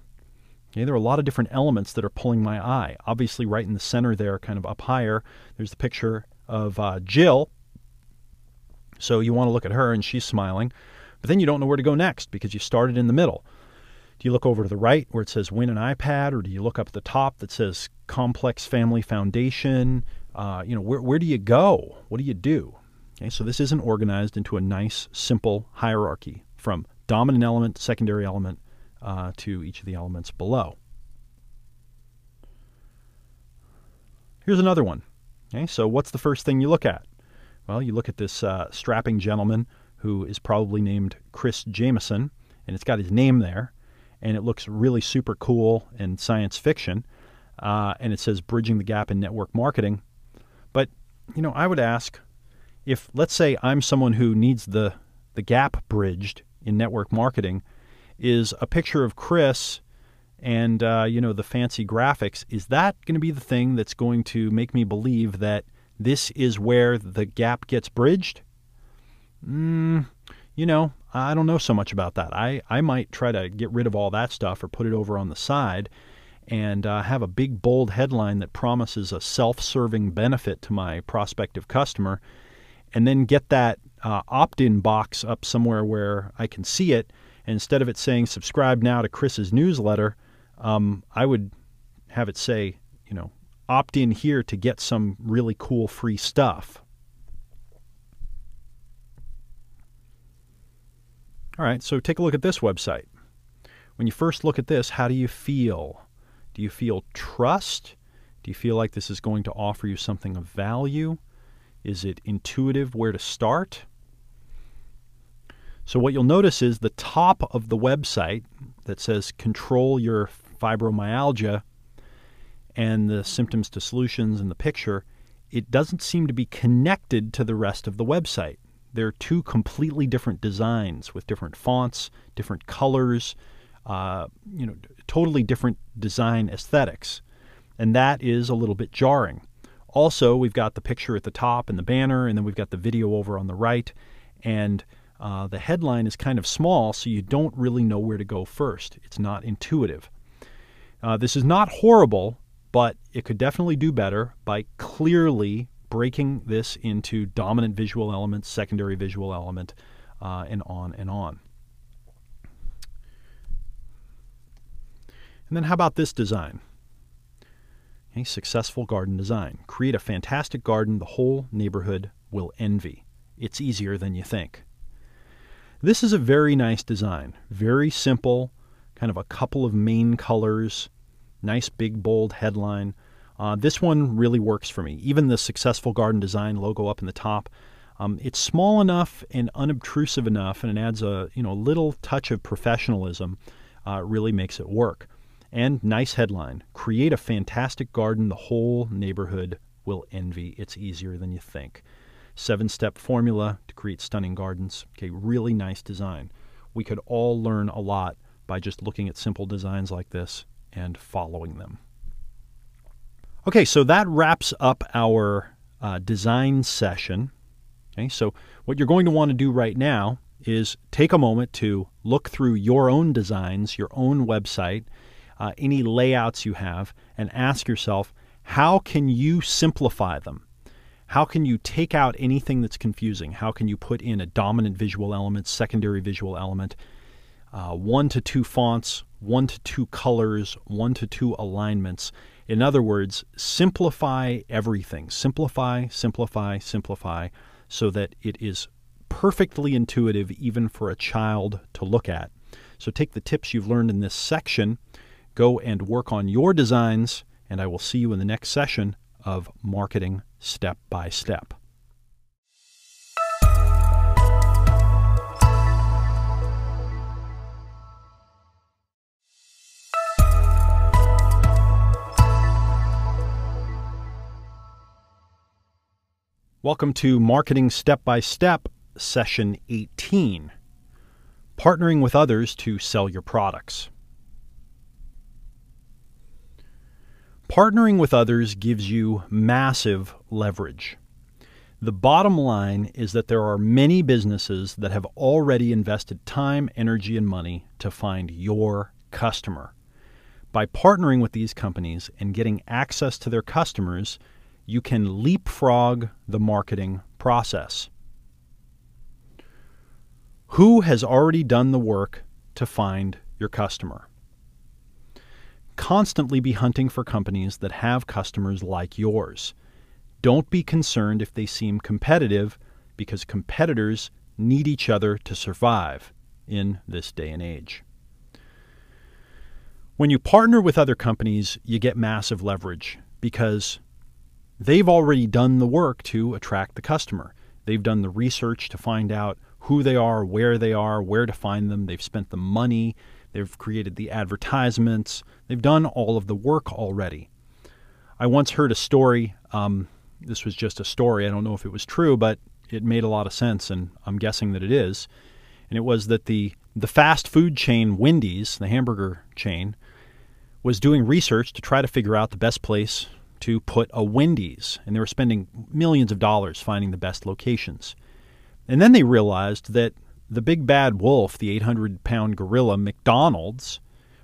Speaker 1: Okay, there are a lot of different elements that are pulling my eye. Obviously, right in the center there, kind of up higher, there's the picture of uh, Jill. So you want to look at her, and she's smiling. But then you don't know where to go next because you started in the middle. Do you look over to the right where it says Win an iPad, or do you look up at the top that says Complex Family Foundation? Uh, you know, where, where do you go? What do you do? Okay, so this isn't organized into a nice, simple hierarchy from dominant element, secondary element, uh, to each of the elements below. Here's another one. Okay, so what's the first thing you look at? Well, you look at this uh, strapping gentleman who is probably named Chris Jameson, and it's got his name there and it looks really super cool and science fiction. Uh, and it says bridging the gap in network marketing. You know, I would ask if let's say I'm someone who needs the the gap bridged in network marketing, is a picture of Chris and uh, you know the fancy graphics. Is that going to be the thing that's going to make me believe that this is where the gap gets bridged? Mm, you know, I don't know so much about that. I, I might try to get rid of all that stuff or put it over on the side and uh, have a big, bold headline that promises a self serving benefit to my prospective customer, and then get that uh, opt in box up somewhere where I can see it. And instead of it saying subscribe now to Chris's newsletter, um, I would have it say, you know, opt in here to get some really cool free stuff. All right, so take a look at this website. When you first look at this, how do you feel? Do you feel trust? Do you feel like this is going to offer you something of value? Is it intuitive where to start? So, what you'll notice is the top of the website that says control your fibromyalgia and the symptoms to solutions in the picture, it doesn't seem to be connected to the rest of the website. They're two completely different designs with different fonts, different colors, uh, you know, totally different design aesthetics. And that is a little bit jarring. Also, we've got the picture at the top and the banner, and then we've got the video over on the right. And uh, the headline is kind of small, so you don't really know where to go first. It's not intuitive. Uh, this is not horrible, but it could definitely do better by clearly breaking this into dominant visual element, secondary visual element, uh, and on and on. And then how about this design? A successful garden design. Create a fantastic garden the whole neighborhood will envy. It's easier than you think. This is a very nice design. Very simple, kind of a couple of main colors, nice big bold headline. Uh, this one really works for me. Even the successful garden design logo up in the top, um, it's small enough and unobtrusive enough, and it adds a you know little touch of professionalism. Uh, really makes it work. And nice headline: Create a fantastic garden the whole neighborhood will envy. It's easier than you think. Seven-step formula to create stunning gardens. Okay, really nice design. We could all learn a lot by just looking at simple designs like this and following them. Okay, so that wraps up our uh, design session. Okay, so what you're going to want to do right now is take a moment to look through your own designs, your own website, uh, any layouts you have, and ask yourself, how can you simplify them? How can you take out anything that's confusing? How can you put in a dominant visual element, secondary visual element, uh, one to two fonts, one to two colors, one to two alignments, in other words, simplify everything. Simplify, simplify, simplify so that it is perfectly intuitive even for a child to look at. So take the tips you've learned in this section, go and work on your designs, and I will see you in the next session of Marketing Step by Step. Welcome to Marketing Step by Step, Session 18 Partnering with Others to Sell Your Products. Partnering with others gives you massive leverage. The bottom line is that there are many businesses that have already invested time, energy, and money to find your customer. By partnering with these companies and getting access to their customers, you can leapfrog the marketing process. Who has already done the work to find your customer? Constantly be hunting for companies that have customers like yours. Don't be concerned if they seem competitive because competitors need each other to survive in this day and age. When you partner with other companies, you get massive leverage because They've already done the work to attract the customer. They've done the research to find out who they are, where they are, where to find them. They've spent the money. They've created the advertisements. They've done all of the work already. I once heard a story. Um, this was just a story. I don't know if it was true, but it made a lot of sense, and I'm guessing that it is. And it was that the the fast food chain Wendy's, the hamburger chain, was doing research to try to figure out the best place to put a Wendy's, and they were spending millions of dollars finding the best locations. And then they realized that the big bad wolf, the 800 pound gorilla, McDonald's,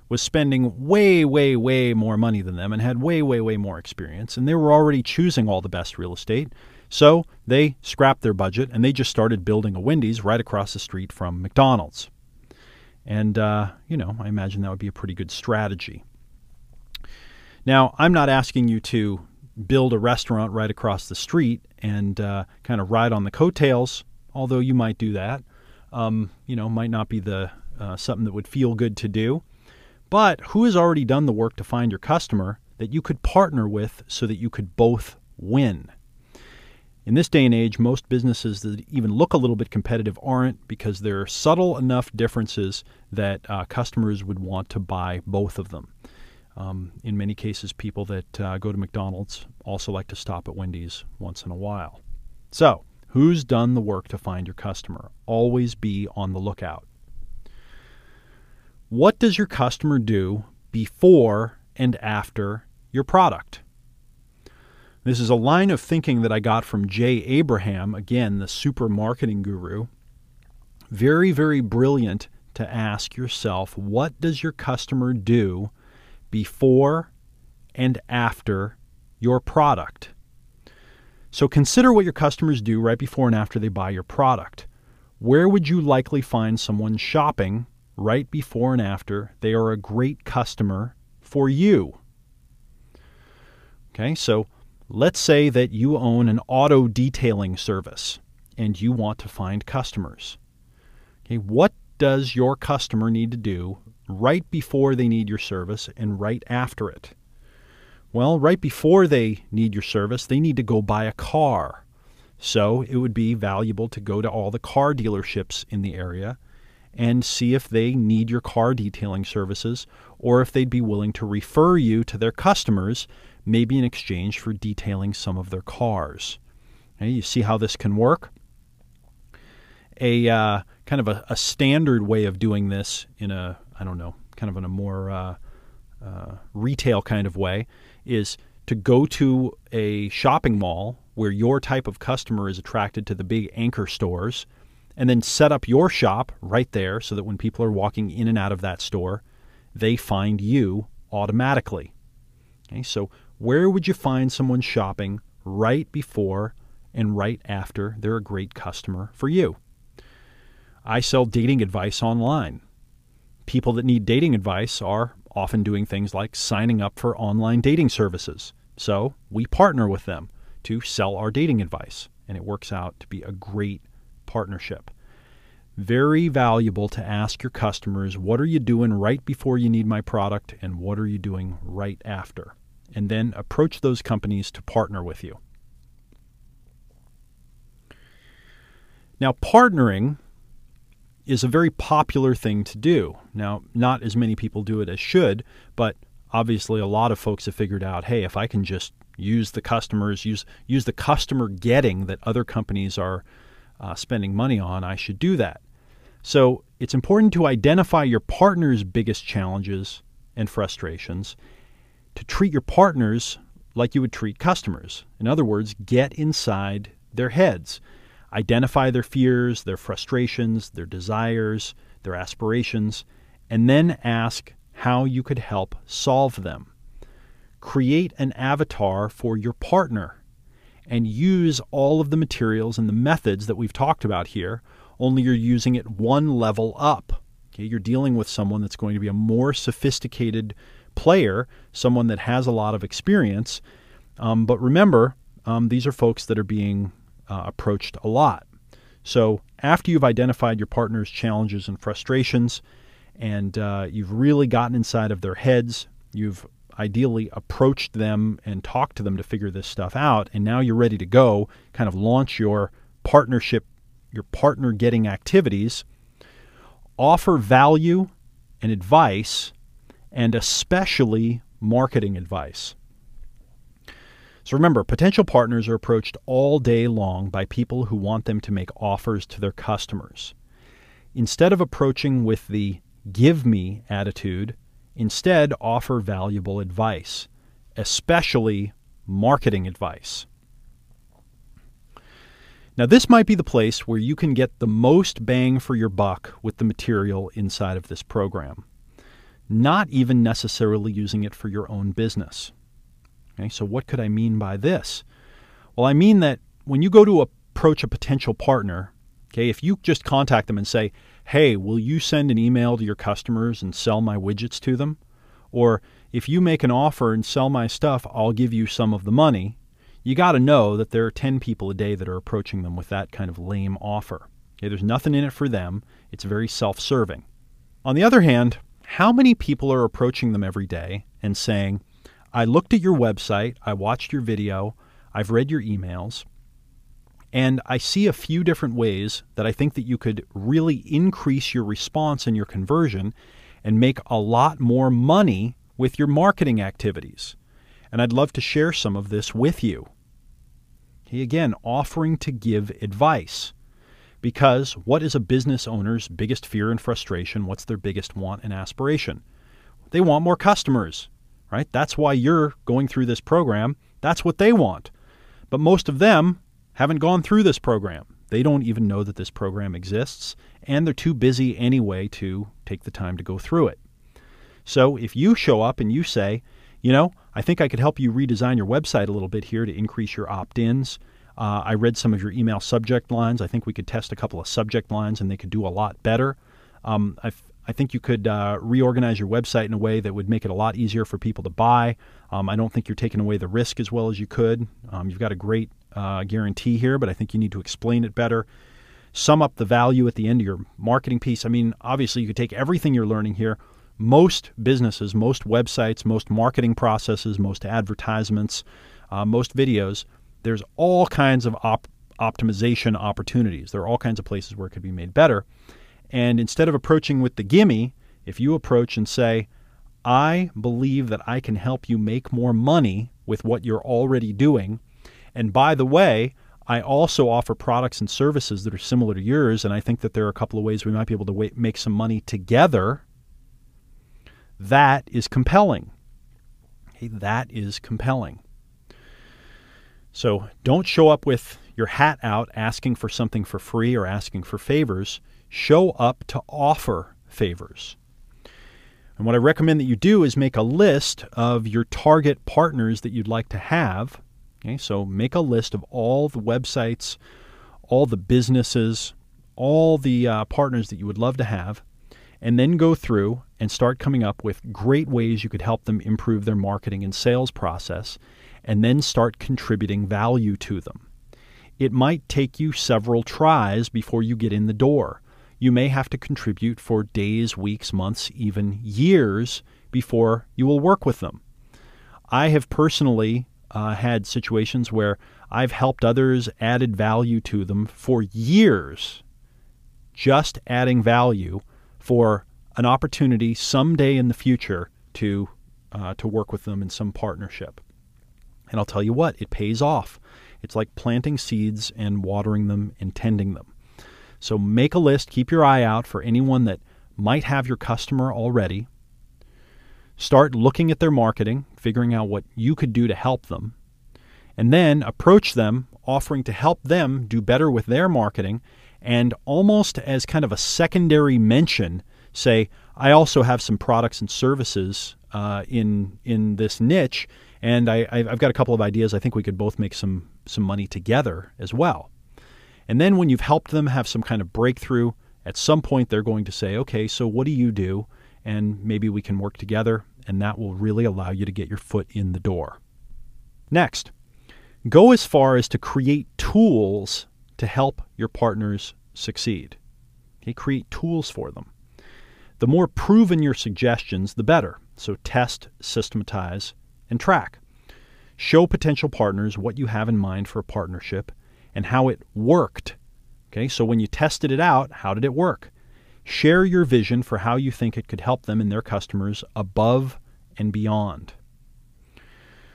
Speaker 1: was spending way, way, way more money than them and had way, way, way more experience. And they were already choosing all the best real estate. So they scrapped their budget and they just started building a Wendy's right across the street from McDonald's. And, uh, you know, I imagine that would be a pretty good strategy. Now, I'm not asking you to build a restaurant right across the street and uh, kind of ride on the coattails, although you might do that. Um, you know, might not be the uh, something that would feel good to do. But who has already done the work to find your customer that you could partner with so that you could both win? In this day and age, most businesses that even look a little bit competitive aren't because there are subtle enough differences that uh, customers would want to buy both of them. Um, in many cases, people that uh, go to McDonald's also like to stop at Wendy's once in a while. So, who's done the work to find your customer? Always be on the lookout. What does your customer do before and after your product? This is a line of thinking that I got from Jay Abraham, again, the super marketing guru. Very, very brilliant to ask yourself what does your customer do before and after your product. So consider what your customers do right before and after they buy your product. Where would you likely find someone shopping right before and after they are a great customer for you? Okay, so let's say that you own an auto detailing service and you want to find customers. Okay, what does your customer need to do right before they need your service and right after it? Well, right before they need your service, they need to go buy a car. So it would be valuable to go to all the car dealerships in the area and see if they need your car detailing services or if they'd be willing to refer you to their customers, maybe in exchange for detailing some of their cars. You see how this can work? A uh, kind of a, a standard way of doing this in a I don't know, kind of in a more uh, uh, retail kind of way, is to go to a shopping mall where your type of customer is attracted to the big anchor stores, and then set up your shop right there so that when people are walking in and out of that store, they find you automatically. Okay, so where would you find someone shopping right before and right after they're a great customer for you? I sell dating advice online people that need dating advice are often doing things like signing up for online dating services. So we partner with them to sell our dating advice, and it works out to be a great partnership. very valuable to ask your customers what are you doing right before you need my product and what are you doing right after? And then approach those companies to partner with you. Now, partnering is a very popular thing to do. Now, not as many people do it as should, but obviously a lot of folks have figured out, hey, if I can just use the customers, use use the customer getting that other companies are uh, spending money on, I should do that. So it's important to identify your partner's biggest challenges and frustrations, to treat your partners like you would treat customers. In other words, get inside their heads, identify their fears, their frustrations, their desires, their aspirations, and then ask how you could help solve them. Create an avatar for your partner and use all of the materials and the methods that we've talked about here, only you're using it one level up. Okay, you're dealing with someone that's going to be a more sophisticated player, someone that has a lot of experience. Um, but remember, um, these are folks that are being uh, approached a lot. So after you've identified your partner's challenges and frustrations, and uh, you've really gotten inside of their heads, you've ideally approached them and talked to them to figure this stuff out, and now you're ready to go, kind of launch your partnership, your partner getting activities, offer value and advice, and especially marketing advice. So remember, potential partners are approached all day long by people who want them to make offers to their customers. Instead of approaching with the give me attitude, Instead, offer valuable advice, especially marketing advice. Now, this might be the place where you can get the most bang for your buck with the material inside of this program, not even necessarily using it for your own business. Okay, so what could I mean by this? Well, I mean that when you go to approach a potential partner, okay, if you just contact them and say, hey, will you send an email to your customers and sell my widgets to them? Or if you make an offer and sell my stuff, I'll give you some of the money. You got to know that there are 10 people a day that are approaching them with that kind of lame offer. Okay, there's nothing in it for them. It's very self-serving. On the other hand, how many people are approaching them every day and saying, I looked at your website, I watched your video, I've read your emails, and I see a few different ways that I think that you could really increase your response and your conversion and make a lot more money with your marketing activities. And I'd love to share some of this with you. He again, offering to give advice. Because what is a business owner's biggest fear and frustration? What's their biggest want and aspiration? They want more customers, right? That's why you're going through this program. That's what they want. But most of them haven't gone through this program. They don't even know that this program exists, and they're too busy anyway to take the time to go through it. So if you show up and you say, you know, I think I could help you redesign your website a little bit here to increase your opt ins. Uh, I read some of your email subject lines. I think we could test a couple of subject lines and they could do a lot better. Um, I think you could uh, reorganize your website in a way that would make it a lot easier for people to buy. Um, I don't think you're taking away the risk as well as you could. Um, you've got a great uh, guarantee here, but I think you need to explain it better. Sum up the value at the end of your marketing piece. I mean, obviously, you could take everything you're learning here. Most businesses, most websites, most marketing processes, most advertisements, uh, most videos, there's all kinds of op- optimization opportunities. There are all kinds of places where it could be made better. And instead of approaching with the gimme, if you approach and say, I believe that I can help you make more money with what you're already doing and by the way, I also offer products and services that are similar to yours, and I think that there are a couple of ways we might be able to make some money together. That is compelling. That is compelling. So don't show up with your hat out asking for something for free or asking for favors. Show up to offer favors. And what I recommend that you do is make a list of your target partners that you'd like to have Okay, so make a list of all the websites, all the businesses, all the uh, partners that you would love to have, and then go through and start coming up with great ways you could help them improve their marketing and sales process, and then start contributing value to them. It might take you several tries before you get in the door. You may have to contribute for days, weeks, months, even years before you will work with them. I have personally uh, had situations where I've helped others, added value to them for years, just adding value for an opportunity someday in the future to uh, to work with them in some partnership. And I'll tell you what, it pays off. It's like planting seeds and watering them and tending them. So make a list, keep your eye out for anyone that might have your customer already. Start looking at their marketing, figuring out what you could do to help them. And then approach them, offering to help them do better with their marketing. And almost as kind of a secondary mention, say, I also have some products and services uh, in in this niche, and I, I've got a couple of ideas. I think we could both make some some money together as well. And then when you've helped them have some kind of breakthrough, at some point they're going to say, "Okay, so what do you do?" And maybe we can work together, and that will really allow you to get your foot in the door. Next, go as far as to create tools to help your partners succeed. Okay, create tools for them. The more proven your suggestions, the better. So test, systematize, and track. Show potential partners what you have in mind for a partnership and how it worked. Okay, so when you tested it out, how did it work? Share your vision for how you think it could help them and their customers above and beyond.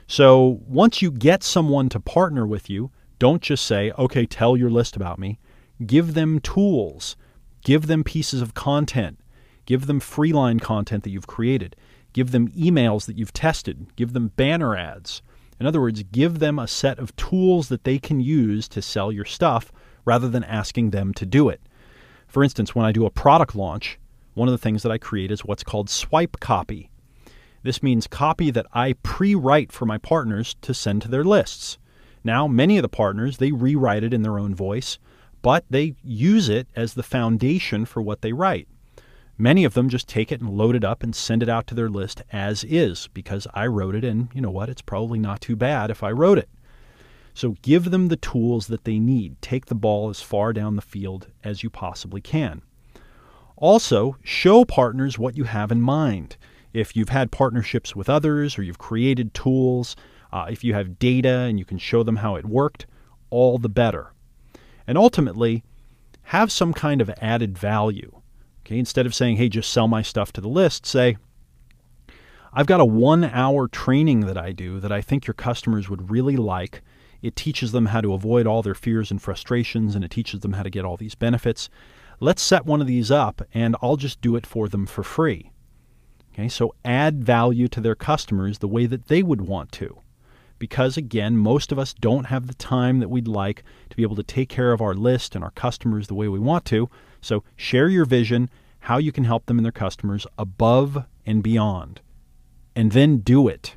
Speaker 1: So once you get someone to partner with you, don't just say, okay, tell your list about me. Give them tools, give them pieces of content, give them freeline content that you've created. Give them emails that you've tested. Give them banner ads. In other words, give them a set of tools that they can use to sell your stuff rather than asking them to do it. For instance, when I do a product launch, one of the things that I create is what's called swipe copy. This means copy that I pre write for my partners to send to their lists. Now, many of the partners, they rewrite it in their own voice, but they use it as the foundation for what they write. Many of them just take it and load it up and send it out to their list as is because I wrote it, and you know what? It's probably not too bad if I wrote it. So give them the tools that they need. Take the ball as far down the field as you possibly can. Also, show partners what you have in mind. If you've had partnerships with others or you've created tools, uh, if you have data and you can show them how it worked, all the better. And ultimately, have some kind of added value. Okay, instead of saying, hey, just sell my stuff to the list, say, I've got a one hour training that I do that I think your customers would really like. It teaches them how to avoid all their fears and frustrations, and it teaches them how to get all these benefits. Let's set one of these up, and I'll just do it for them for free. Okay, so add value to their customers the way that they would want to. Because again, most of us don't have the time that we'd like to be able to take care of our list and our customers the way we want to. So share your vision, how you can help them and their customers above and beyond, and then do it.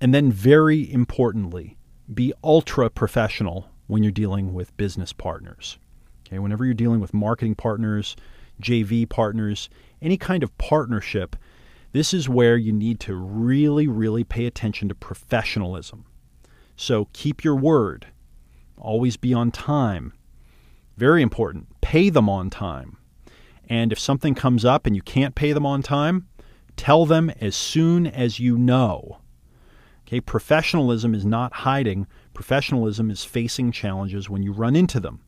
Speaker 1: And then, very importantly, be ultra professional when you're dealing with business partners. Okay, whenever you're dealing with marketing partners, JV partners, any kind of partnership, this is where you need to really, really pay attention to professionalism. So keep your word. Always be on time. Very important. Pay them on time. And if something comes up and you can't pay them on time, tell them as soon as you know. Okay, professionalism is not hiding. Professionalism is facing challenges when you run into them.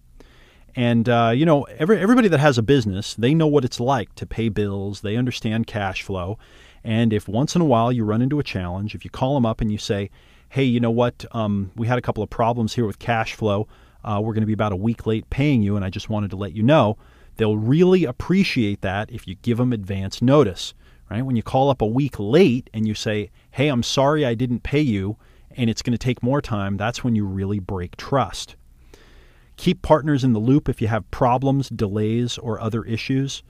Speaker 1: And uh, you know, every, everybody that has a business, they know what it's like to pay bills. They understand cash flow. And if once in a while you run into a challenge, if you call them up and you say, hey, you know what? Um, we had a couple of problems here with cash flow. Uh, we're going to be about a week late paying you, and I just wanted to let you know. They'll really appreciate that if you give them advance notice, right? When you call up a week late and you say, hey, I'm sorry I didn't pay you, and it's going to take more time, that's when you really break trust. Keep partners in the loop if you have problems, delays, or other issues.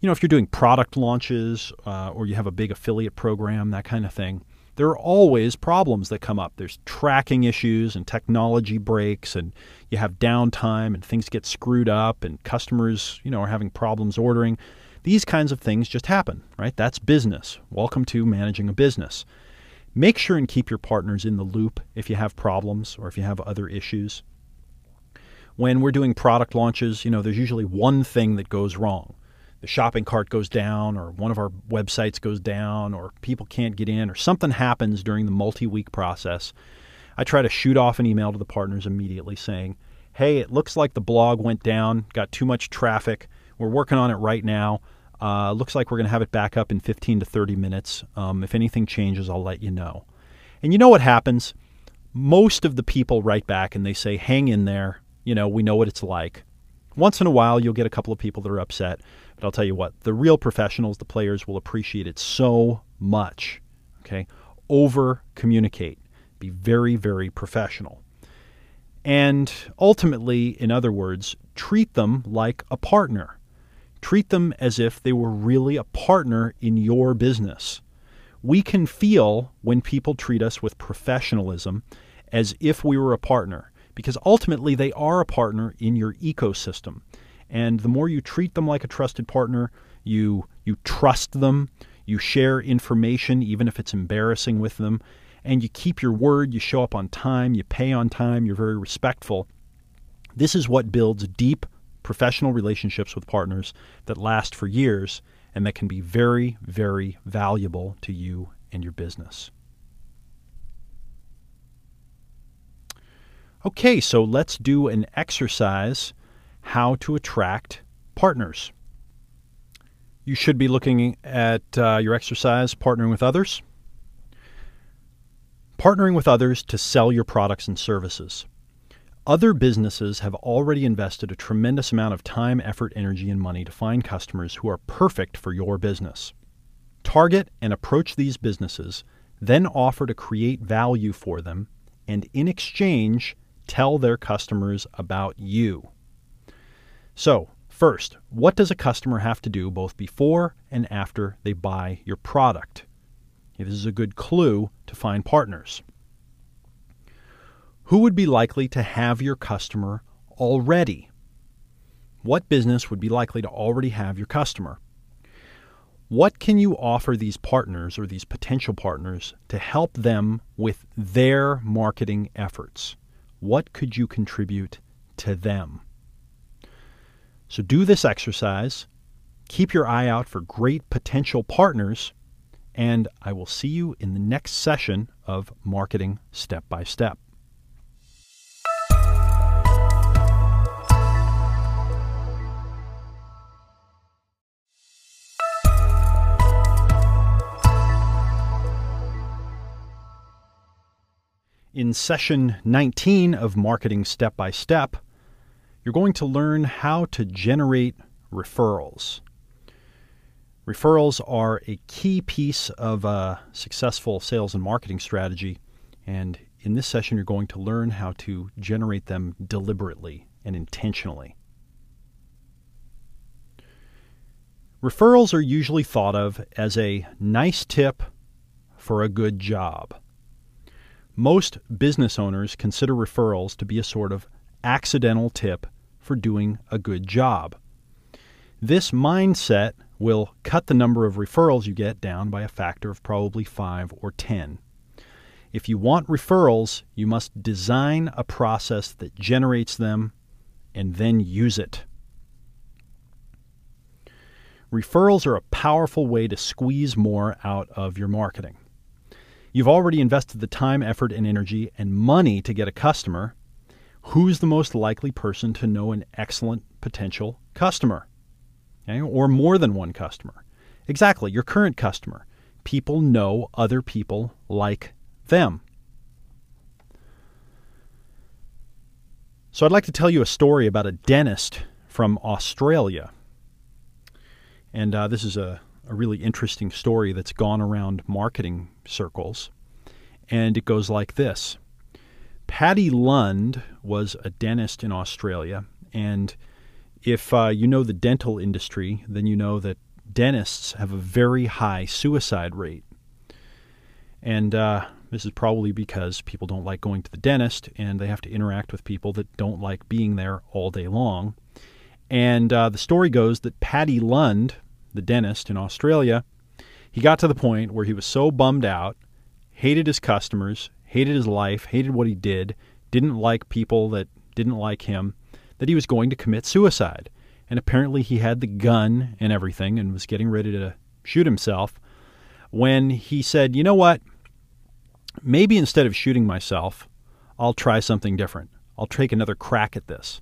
Speaker 1: You know, if you're doing product launches uh, or you have a big affiliate program, that kind of thing, there are always problems that come up. There's tracking issues and technology breaks, and you have downtime, and things get screwed up, and customers, you know, are having problems ordering. These kinds of things just happen, right? That's business. Welcome to managing a business. Make sure and keep your partners in the loop if you have problems or if you have other issues. when we're doing product launches, you know, there's usually one thing that goes wrong. The shopping cart goes down, or one of our websites goes down, or people can't get in, or something happens during the multi week process. I try to shoot off an email to the partners immediately saying, Hey, it looks like the blog went down, got too much traffic. We're working on it right now. Uh, looks like we're going to have it back up in 15 to 30 minutes. Um, if anything changes, I'll let you know. And you know what happens? Most of the people write back and they say, hang in there. You know, we know what it's like. Once in a while, you'll get a couple of people that are upset. But I'll tell you what, the real professionals, the players, will appreciate it so much. Okay? Over communicate. Be very, very professional. And ultimately, in other words, treat them like a partner. Treat them as if they were really a partner in your business. We can feel when people treat us with professionalism as if we were a partner because ultimately they are a partner in your ecosystem. And the more you treat them like a trusted partner, you you trust them, you share information even if it's embarrassing with them, and you keep your word, you show up on time, you pay on time, you're very respectful. This is what builds deep professional relationships with partners that last for years and that can be very, very valuable to you and your business. Okay, so let's do an exercise how to attract partners. You should be looking at uh, your exercise partnering with others. Partnering with others to sell your products and services. Other businesses have already invested a tremendous amount of time, effort, energy, and money to find customers who are perfect for your business. Target and approach these businesses, then offer to create value for them, and in exchange, tell their customers about you. So, first, what does a customer have to do both before and after they buy your product? This is a good clue to find partners. Who would be likely to have your customer already? What business would be likely to already have your customer? What can you offer these partners or these potential partners to help them with their marketing efforts? What could you contribute to them? So do this exercise. Keep your eye out for great potential partners, and I will see you in the next session of Marketing Step by Step. In session 19 of Marketing Step by Step, you're going to learn how to generate referrals. Referrals are a key piece of a successful sales and marketing strategy, and in this session, you're going to learn how to generate them deliberately and intentionally. Referrals are usually thought of as a nice tip for a good job. Most business owners consider referrals to be a sort of accidental tip for doing a good job. This mindset will cut the number of referrals you get down by a factor of probably 5 or 10. If you want referrals, you must design a process that generates them and then use it. Referrals are a powerful way to squeeze more out of your marketing. You've already invested the time, effort, and energy and money to get a customer. Who's the most likely person to know an excellent potential customer? Okay? Or more than one customer? Exactly, your current customer. People know other people like them. So I'd like to tell you a story about a dentist from Australia. And uh, this is a a really interesting story that's gone around marketing circles. And it goes like this Paddy Lund was a dentist in Australia. And if uh, you know the dental industry, then you know that dentists have a very high suicide rate. And uh, this is probably because people don't like going to the dentist and they have to interact with people that don't like being there all day long. And uh, the story goes that Paddy Lund the dentist in Australia, he got to the point where he was so bummed out, hated his customers, hated his life, hated what he did, didn't like people that didn't like him, that he was going to commit suicide. And apparently he had the gun and everything and was getting ready to shoot himself when he said, You know what? Maybe instead of shooting myself, I'll try something different. I'll take another crack at this.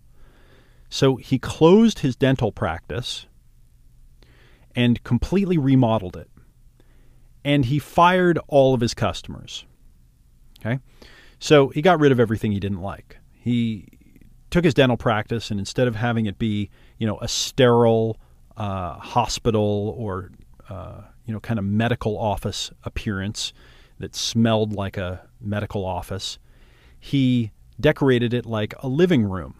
Speaker 1: So he closed his dental practice and completely remodeled it. And he fired all of his customers. Okay? So he got rid of everything he didn't like. He took his dental practice and instead of having it be, you know, a sterile uh, hospital or, uh, you know, kind of medical office appearance that smelled like a medical office, he decorated it like a living room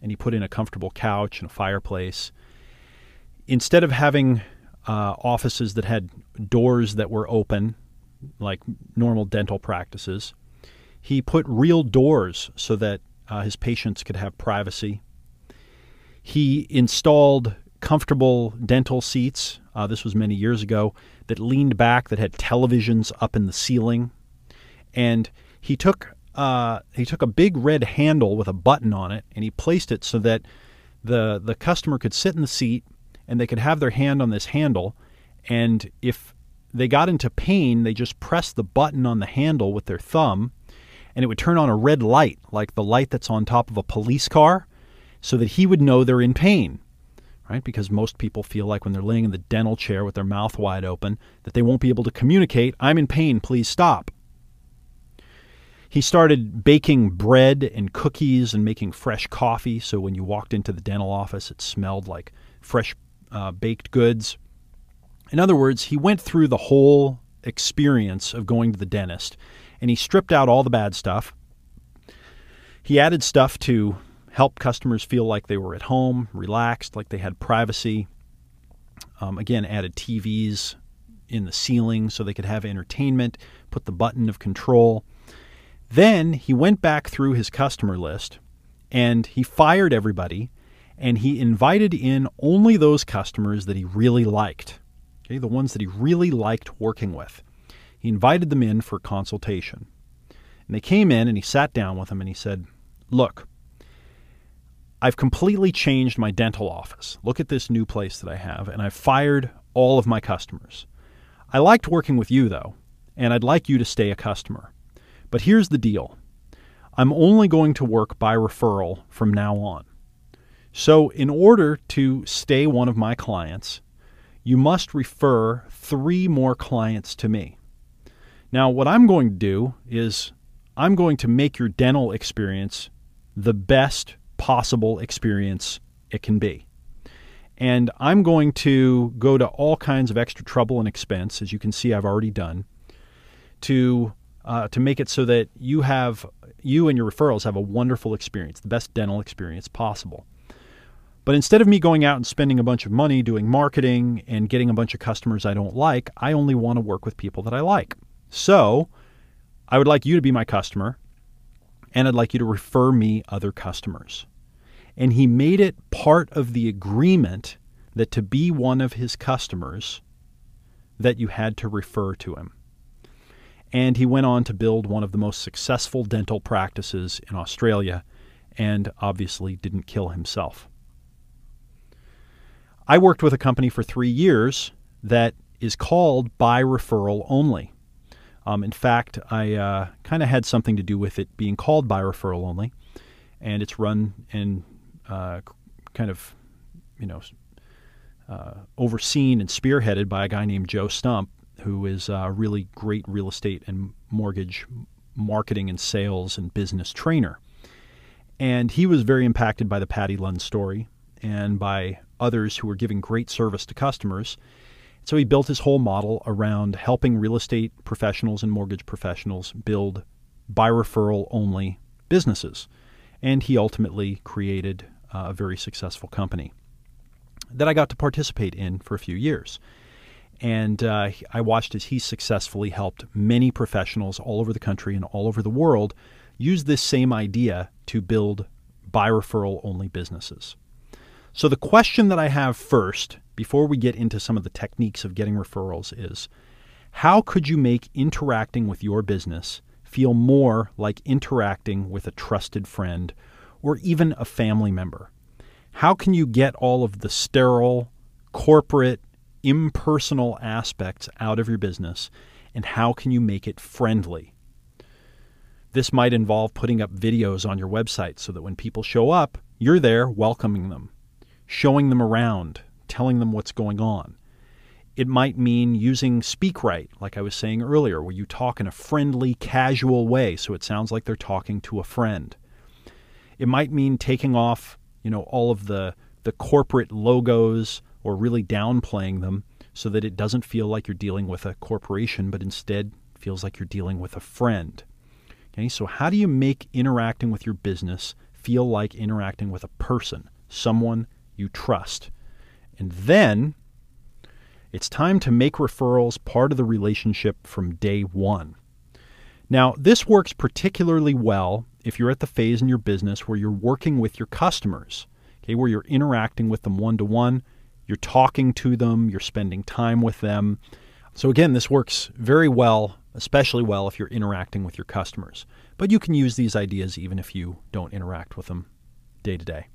Speaker 1: and he put in a comfortable couch and a fireplace. Instead of having uh, offices that had doors that were open, like normal dental practices, he put real doors so that uh, his patients could have privacy. He installed comfortable dental seats. Uh, this was many years ago that leaned back, that had televisions up in the ceiling, and he took uh, he took a big red handle with a button on it, and he placed it so that the the customer could sit in the seat and they could have their hand on this handle, and if they got into pain, they just pressed the button on the handle with their thumb, and it would turn on a red light, like the light that's on top of a police car, so that he would know they're in pain. Right? Because most people feel like when they're laying in the dental chair with their mouth wide open, that they won't be able to communicate, I'm in pain, please stop. He started baking bread and cookies and making fresh coffee. So when you walked into the dental office, it smelled like fresh uh, baked goods. In other words, he went through the whole experience of going to the dentist and he stripped out all the bad stuff. He added stuff to help customers feel like they were at home, relaxed, like they had privacy. Um, again, added TVs in the ceiling so they could have entertainment, put the button of control. Then he went back through his customer list and he fired everybody and he invited in only those customers that he really liked, okay, the ones that he really liked working with. He invited them in for consultation. And they came in and he sat down with them and he said, Look, I've completely changed my dental office. Look at this new place that I have, and I've fired all of my customers. I liked working with you, though, and I'd like you to stay a customer. But here's the deal I'm only going to work by referral from now on. So, in order to stay one of my clients, you must refer three more clients to me. Now, what I'm going to do is I'm going to make your dental experience the best possible experience it can be. And I'm going to go to all kinds of extra trouble and expense, as you can see I've already done, to uh, to make it so that you have you and your referrals have a wonderful experience, the best dental experience possible. But instead of me going out and spending a bunch of money doing marketing and getting a bunch of customers I don't like, I only want to work with people that I like. So I would like you to be my customer, and I'd like you to refer me other customers. And he made it part of the agreement that to be one of his customers, that you had to refer to him and he went on to build one of the most successful dental practices in Australia and obviously didn't kill himself. I worked with a company for three years that is called by referral only. Um, in fact, I uh, kind of had something to do with it being called by referral only, and it's run and uh, kind of, you know, uh, overseen and spearheaded by a guy named Joe Stumpf, who is a really great real estate and mortgage marketing and sales and business trainer. And he was very impacted by the Paddy Lund story and by others who were giving great service to customers. So he built his whole model around helping real estate professionals and mortgage professionals build by referral only businesses. And he ultimately created a very successful company that I got to participate in for a few years. And uh, I watched as he successfully helped many professionals all over the country and all over the world use this same idea to build by referral only businesses. So, the question that I have first, before we get into some of the techniques of getting referrals, is how could you make interacting with your business feel more like interacting with a trusted friend or even a family member? How can you get all of the sterile, corporate, impersonal aspects out of your business? And how can you make it friendly? This might involve putting up videos on your website so that when people show up, you're there welcoming them, showing them around, telling them what's going on. It might mean using SpeakRite, like I was saying earlier, where you talk in a friendly, casual way so it sounds like they're talking to a friend. It might mean taking off, you know, all of the the corporate logos or really downplaying them so that it doesn't feel like you're dealing with a corporation, but instead feels like you're dealing with a friend. Okay, so how do you make interacting with your business feel like interacting with a person, someone you trust? And then it's time to make referrals part of the relationship from day one. Now, this works particularly well if you're at the phase in your business where you're working with your customers, okay, where you're interacting with them one to one, you're talking to them, you're spending time with them. So, again, this works very well, especially well if you're interacting with your customers. But you can use these ideas even if you don't interact with them day to day.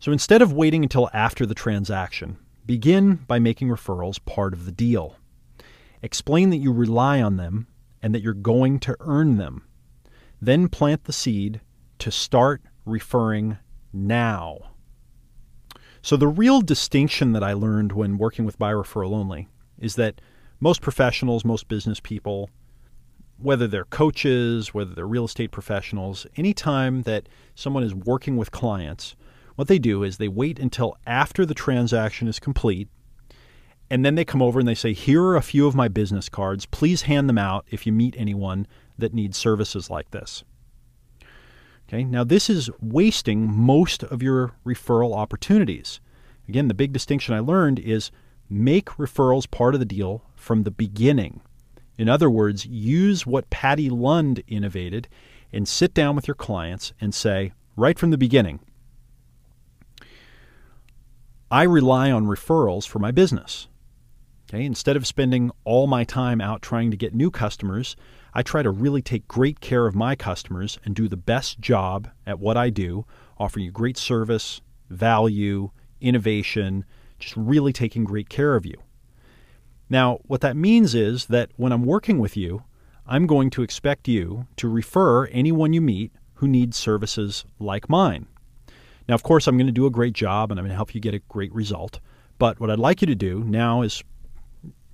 Speaker 1: So instead of waiting until after the transaction, begin by making referrals part of the deal. Explain that you rely on them and that you're going to earn them. Then plant the seed to start referring now. So, the real distinction that I learned when working with by referral only is that most professionals, most business people, whether they're coaches, whether they're real estate professionals, anytime that someone is working with clients, what they do is they wait until after the transaction is complete and then they come over and they say, Here are a few of my business cards. Please hand them out if you meet anyone that needs services like this. Okay, now this is wasting most of your referral opportunities. Again, the big distinction I learned is make referrals part of the deal from the beginning. In other words, use what Paddy Lund innovated and sit down with your clients and say, right from the beginning, I rely on referrals for my business. Okay, instead of spending all my time out trying to get new customers, I try to really take great care of my customers and do the best job at what I do, offering you great service, value, innovation, just really taking great care of you. Now, what that means is that when I'm working with you, I'm going to expect you to refer anyone you meet who needs services like mine. Now, of course, I'm going to do a great job and I'm going to help you get a great result. But what I'd like you to do now is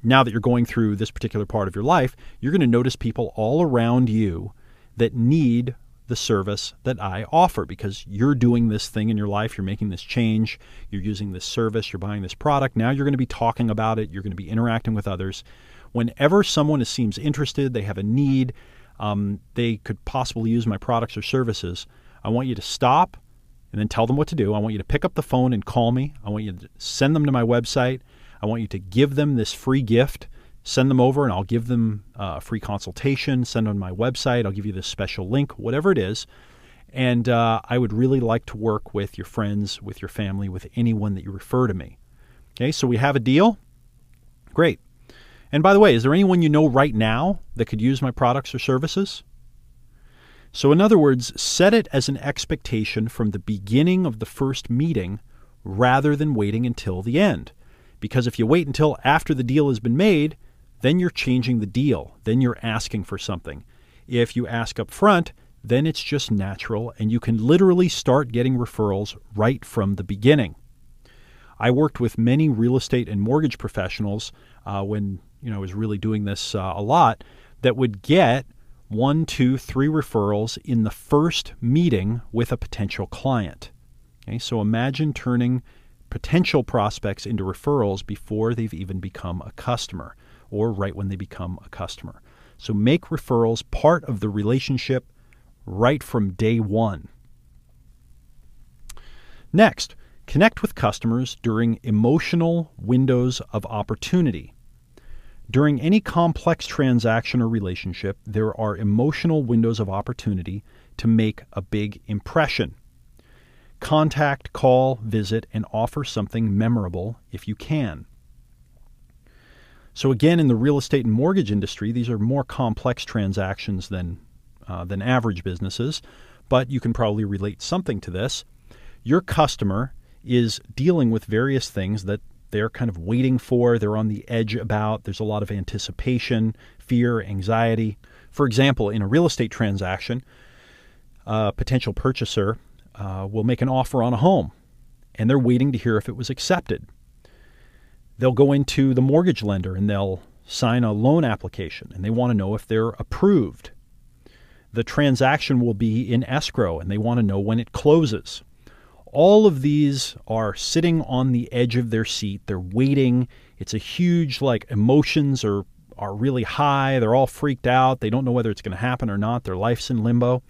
Speaker 1: now that you're going through this particular part of your life, you're going to notice people all around you that need the service that I offer because you're doing this thing in your life, you're making this change, you're using this service, you're buying this product. Now you're going to be talking about it, you're going to be interacting with others. Whenever someone seems interested, they have a need, um, they could possibly use my products or services, I want you to stop and then tell them what to do. I want you to pick up the phone and call me. I want you to send them to my website. I want you to give them this free gift. Send them over and I'll give them uh, a free consultation. Send them to my website. I'll give you this special link, whatever it is. And uh, I would really like to work with your friends, with your family, with anyone that you refer to me. Okay, so we have a deal. Great. And by the way, is there anyone you know right now that could use my products or services? So, in other words, set it as an expectation from the beginning of the first meeting rather than waiting until the end. Because if you wait until after the deal has been made, then you're changing the deal. Then you're asking for something. If you ask up front, then it's just natural and you can literally start getting referrals right from the beginning. I worked with many real estate and mortgage professionals uh, when you know I was really doing this uh, a lot that would get one, two, three referrals in the first meeting with a potential client. Okay, so imagine turning potential prospects into referrals before they've even become a customer or right when they become a customer. So make referrals part of the relationship right from day one. Next, connect with customers during emotional windows of opportunity. During any complex transaction or relationship, there are emotional windows of opportunity to make a big impression. Contact, call, visit, and offer something memorable if you can. So, again, in the real estate and mortgage industry, these are more complex transactions than, uh, than average businesses. but you can probably relate something to this. Your customer is dealing with various things that they're kind of waiting for, they're on the edge about. There's a lot of anticipation, fear, anxiety. For example, in a real estate transaction, a potential purchaser uh, will make an offer on a home and they're waiting to hear if it was accepted. They'll go into the mortgage lender and they'll sign a loan application and they want to know if they're approved. The transaction will be in escrow and they want to know when it closes. All of these are sitting on the edge of their seat. They're waiting. It's a huge, like, emotions are, are really high. They're all freaked out. They don't know whether it's going to happen or not. Their life's in limbo.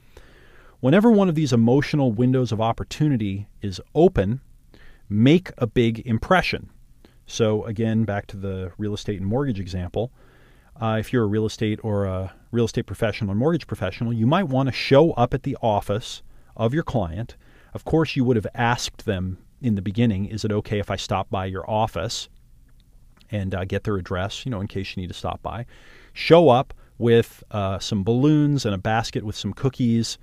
Speaker 1: Whenever one of these emotional windows of opportunity is open, make a big impression. So, again, back to the real estate and mortgage example. Uh, if you're a real estate or a real estate professional or mortgage professional, you might want to show up at the office of your client. Of course, you would have asked them in the beginning, is it okay if I stop by your office and uh, get their address, you know, in case you need to stop by? Show up with uh, some balloons and a basket with some cookies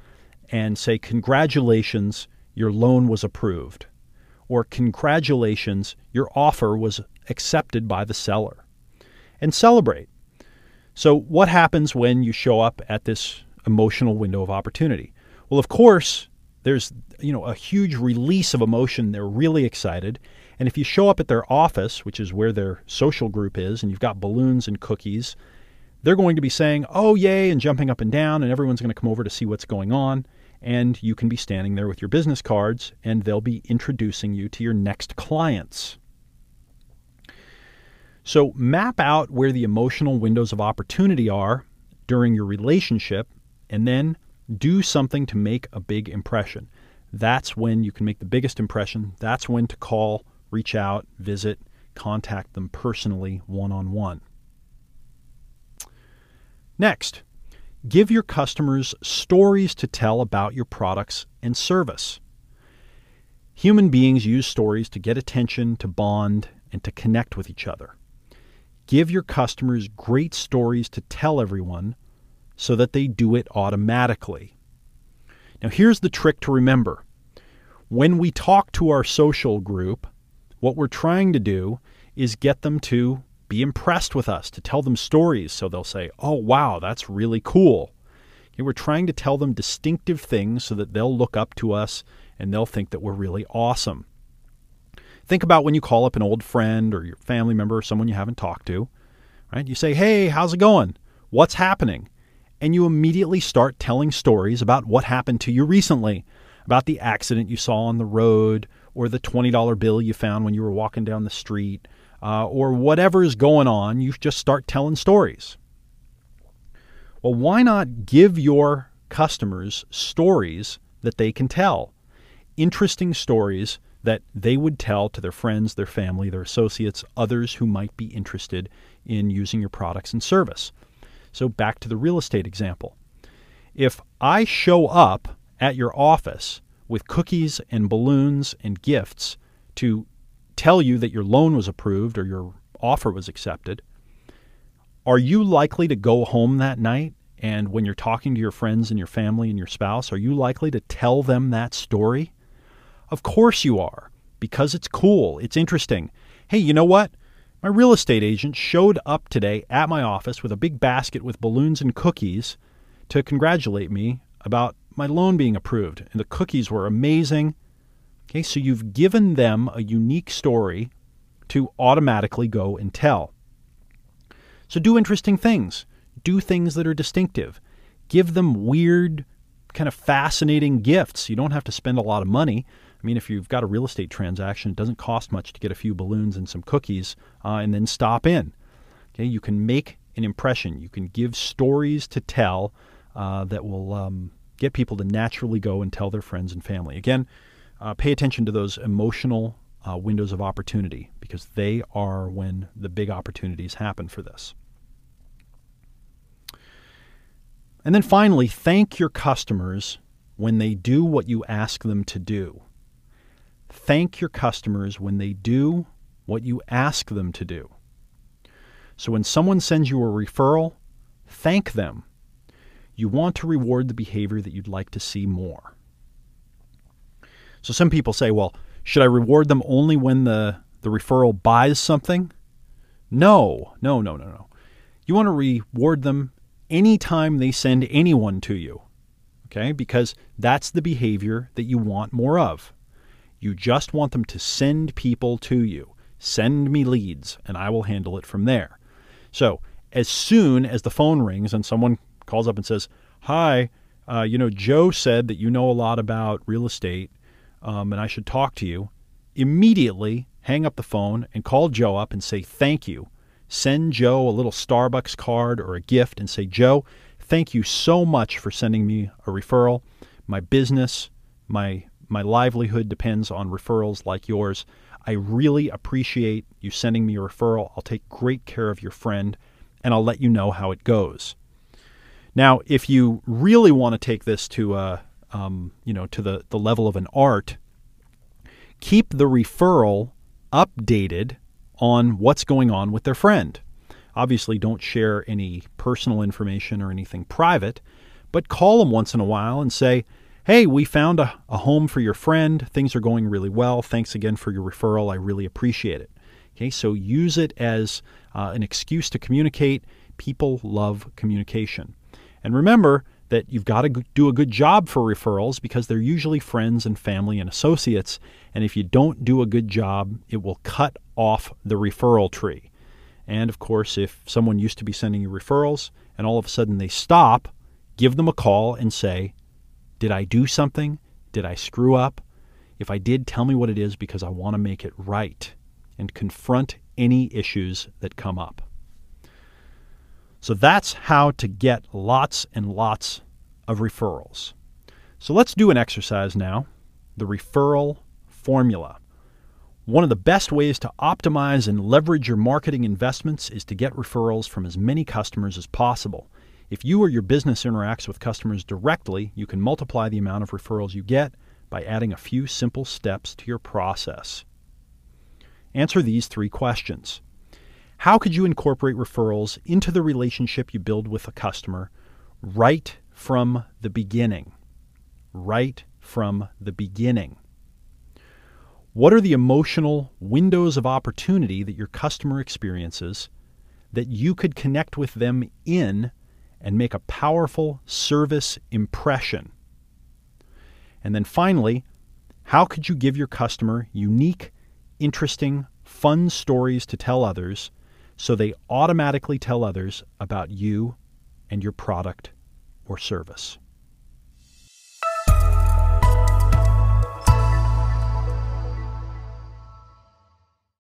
Speaker 1: and say, Congratulations, your loan was approved or congratulations, your offer was accepted by the seller. And celebrate. So, what happens when you show up at this emotional window of opportunity? Well, of course, there's you know a huge release of emotion. They're really excited. And if you show up at their office, which is where their social group is, and you've got balloons and cookies, they're going to be saying, "Oh, yay!" and jumping up and down, and everyone's going to come over to see what's going on and you can be standing there with your business cards and they'll be introducing you to your next clients. So, map out where the emotional windows of opportunity are during your relationship and then do something to make a big impression. That's when you can make the biggest impression. That's when to call, reach out, visit, contact them personally one on one. Next, Give your customers stories to tell about your products and service. Human beings use stories to get attention, to bond, and to connect with each other. Give your customers great stories to tell everyone so that they do it automatically. Now, here's the trick to remember when we talk to our social group, what we're trying to do is get them to be impressed with us, to tell them stories so they'll say, oh, wow, that's really cool. Okay, we're trying to tell them distinctive things so that they'll look up to us and they'll think that we're really awesome. Think about when you call up an old friend or your family member or someone you haven't talked to, right? You say, hey, how's it going? What's happening? And you immediately start telling stories about what happened to you recently, about the accident you saw on the road or the $20 bill you found when you were walking down the street uh, or whatever is going on, you just start telling stories. Well, why not give your customers stories that they can tell? Interesting stories that they would tell to their friends, their family, their associates, others who might be interested in using your products and service. So, back to the real estate example. If I show up at your office with cookies and balloons and gifts to tell you that your loan was approved or your offer was accepted, are you likely to go home that night and when you're talking to your friends and your family and your spouse, are you likely to tell them that story? Of course you are, because it's cool, it's interesting. Hey, you know what? My real estate agent showed up today at my office with a big basket with balloons and cookies to congratulate me about my loan being approved. And the cookies were amazing. Okay, so you've given them a unique story to automatically go and tell. So do interesting things. Do things that are distinctive. Give them weird, kind of fascinating gifts. You don't have to spend a lot of money. I mean, if you've got a real estate transaction, it doesn't cost much to get a few balloons and some cookies uh, and then stop in. Okay, you can make an impression. You can give stories to tell uh, that will um, get people to naturally go and tell their friends and family. Again, uh, pay attention to those emotional uh, windows of opportunity because they are when the big opportunities happen for this. And then finally, thank your customers when they do what you ask them to do. Thank your customers when they do what you ask them to do. So when someone sends you a referral, thank them. you want to reward the behavior that you'd like to see more. So some people say, well, should I reward them only when the, the referral buys something? No, no, no, no, no. You want to reward them anytime they send anyone to you, okay? Because that's the behavior that you want more of. You just want them to send people to you. Send me leads, and I will handle it from there. So, as soon as the phone rings and someone calls up and says, Hi, uh, you know, Joe said that you know a lot about real estate um, and I should talk to you, immediately hang up the phone and call Joe up and say thank you. Send Joe a little Starbucks card or a gift and say, Joe, thank you so much for sending me a referral. My business, my my livelihood depends on referrals like yours. I really appreciate you sending me a referral. I'll take great care of your friend and I'll let you know how it goes. Now, if you really want to take this to a, um, you know, to the, the level of an art, keep the referral updated on what's going on with their friend. Obviously, don't share any personal information or anything private, but call them once in a while and say, Hey, we found a, a home for your friend. Things are going really well. Thanks again for your referral. I really appreciate it. Okay, so use it as uh, an excuse to communicate. People love communication. And remember that you've got to do a good job for referrals because they're usually friends and family and associates. And if you don't do a good job, it will cut off the referral tree. And of course, if someone used to be sending you referrals and all of a sudden they stop, give them a call and say, did I do something? Did I screw up? If I did, tell me what it is because I want to make it right and confront any issues that come up. So that's how to get lots and lots of referrals. So let's do an exercise now the referral formula. One of the best ways to optimize and leverage your marketing investments is to get referrals from as many customers as possible. If you or your business interacts with customers directly, you can multiply the amount of referrals you get by adding a few simple steps to your process. Answer these three questions. How could you incorporate referrals into the relationship you build with a customer right from the beginning? Right from the beginning. What are the emotional windows of opportunity that your customer experiences that you could connect with them in and make a powerful service impression. And then finally, how could you give your customer unique, interesting, fun stories to tell others so they automatically tell others about you and your product or service?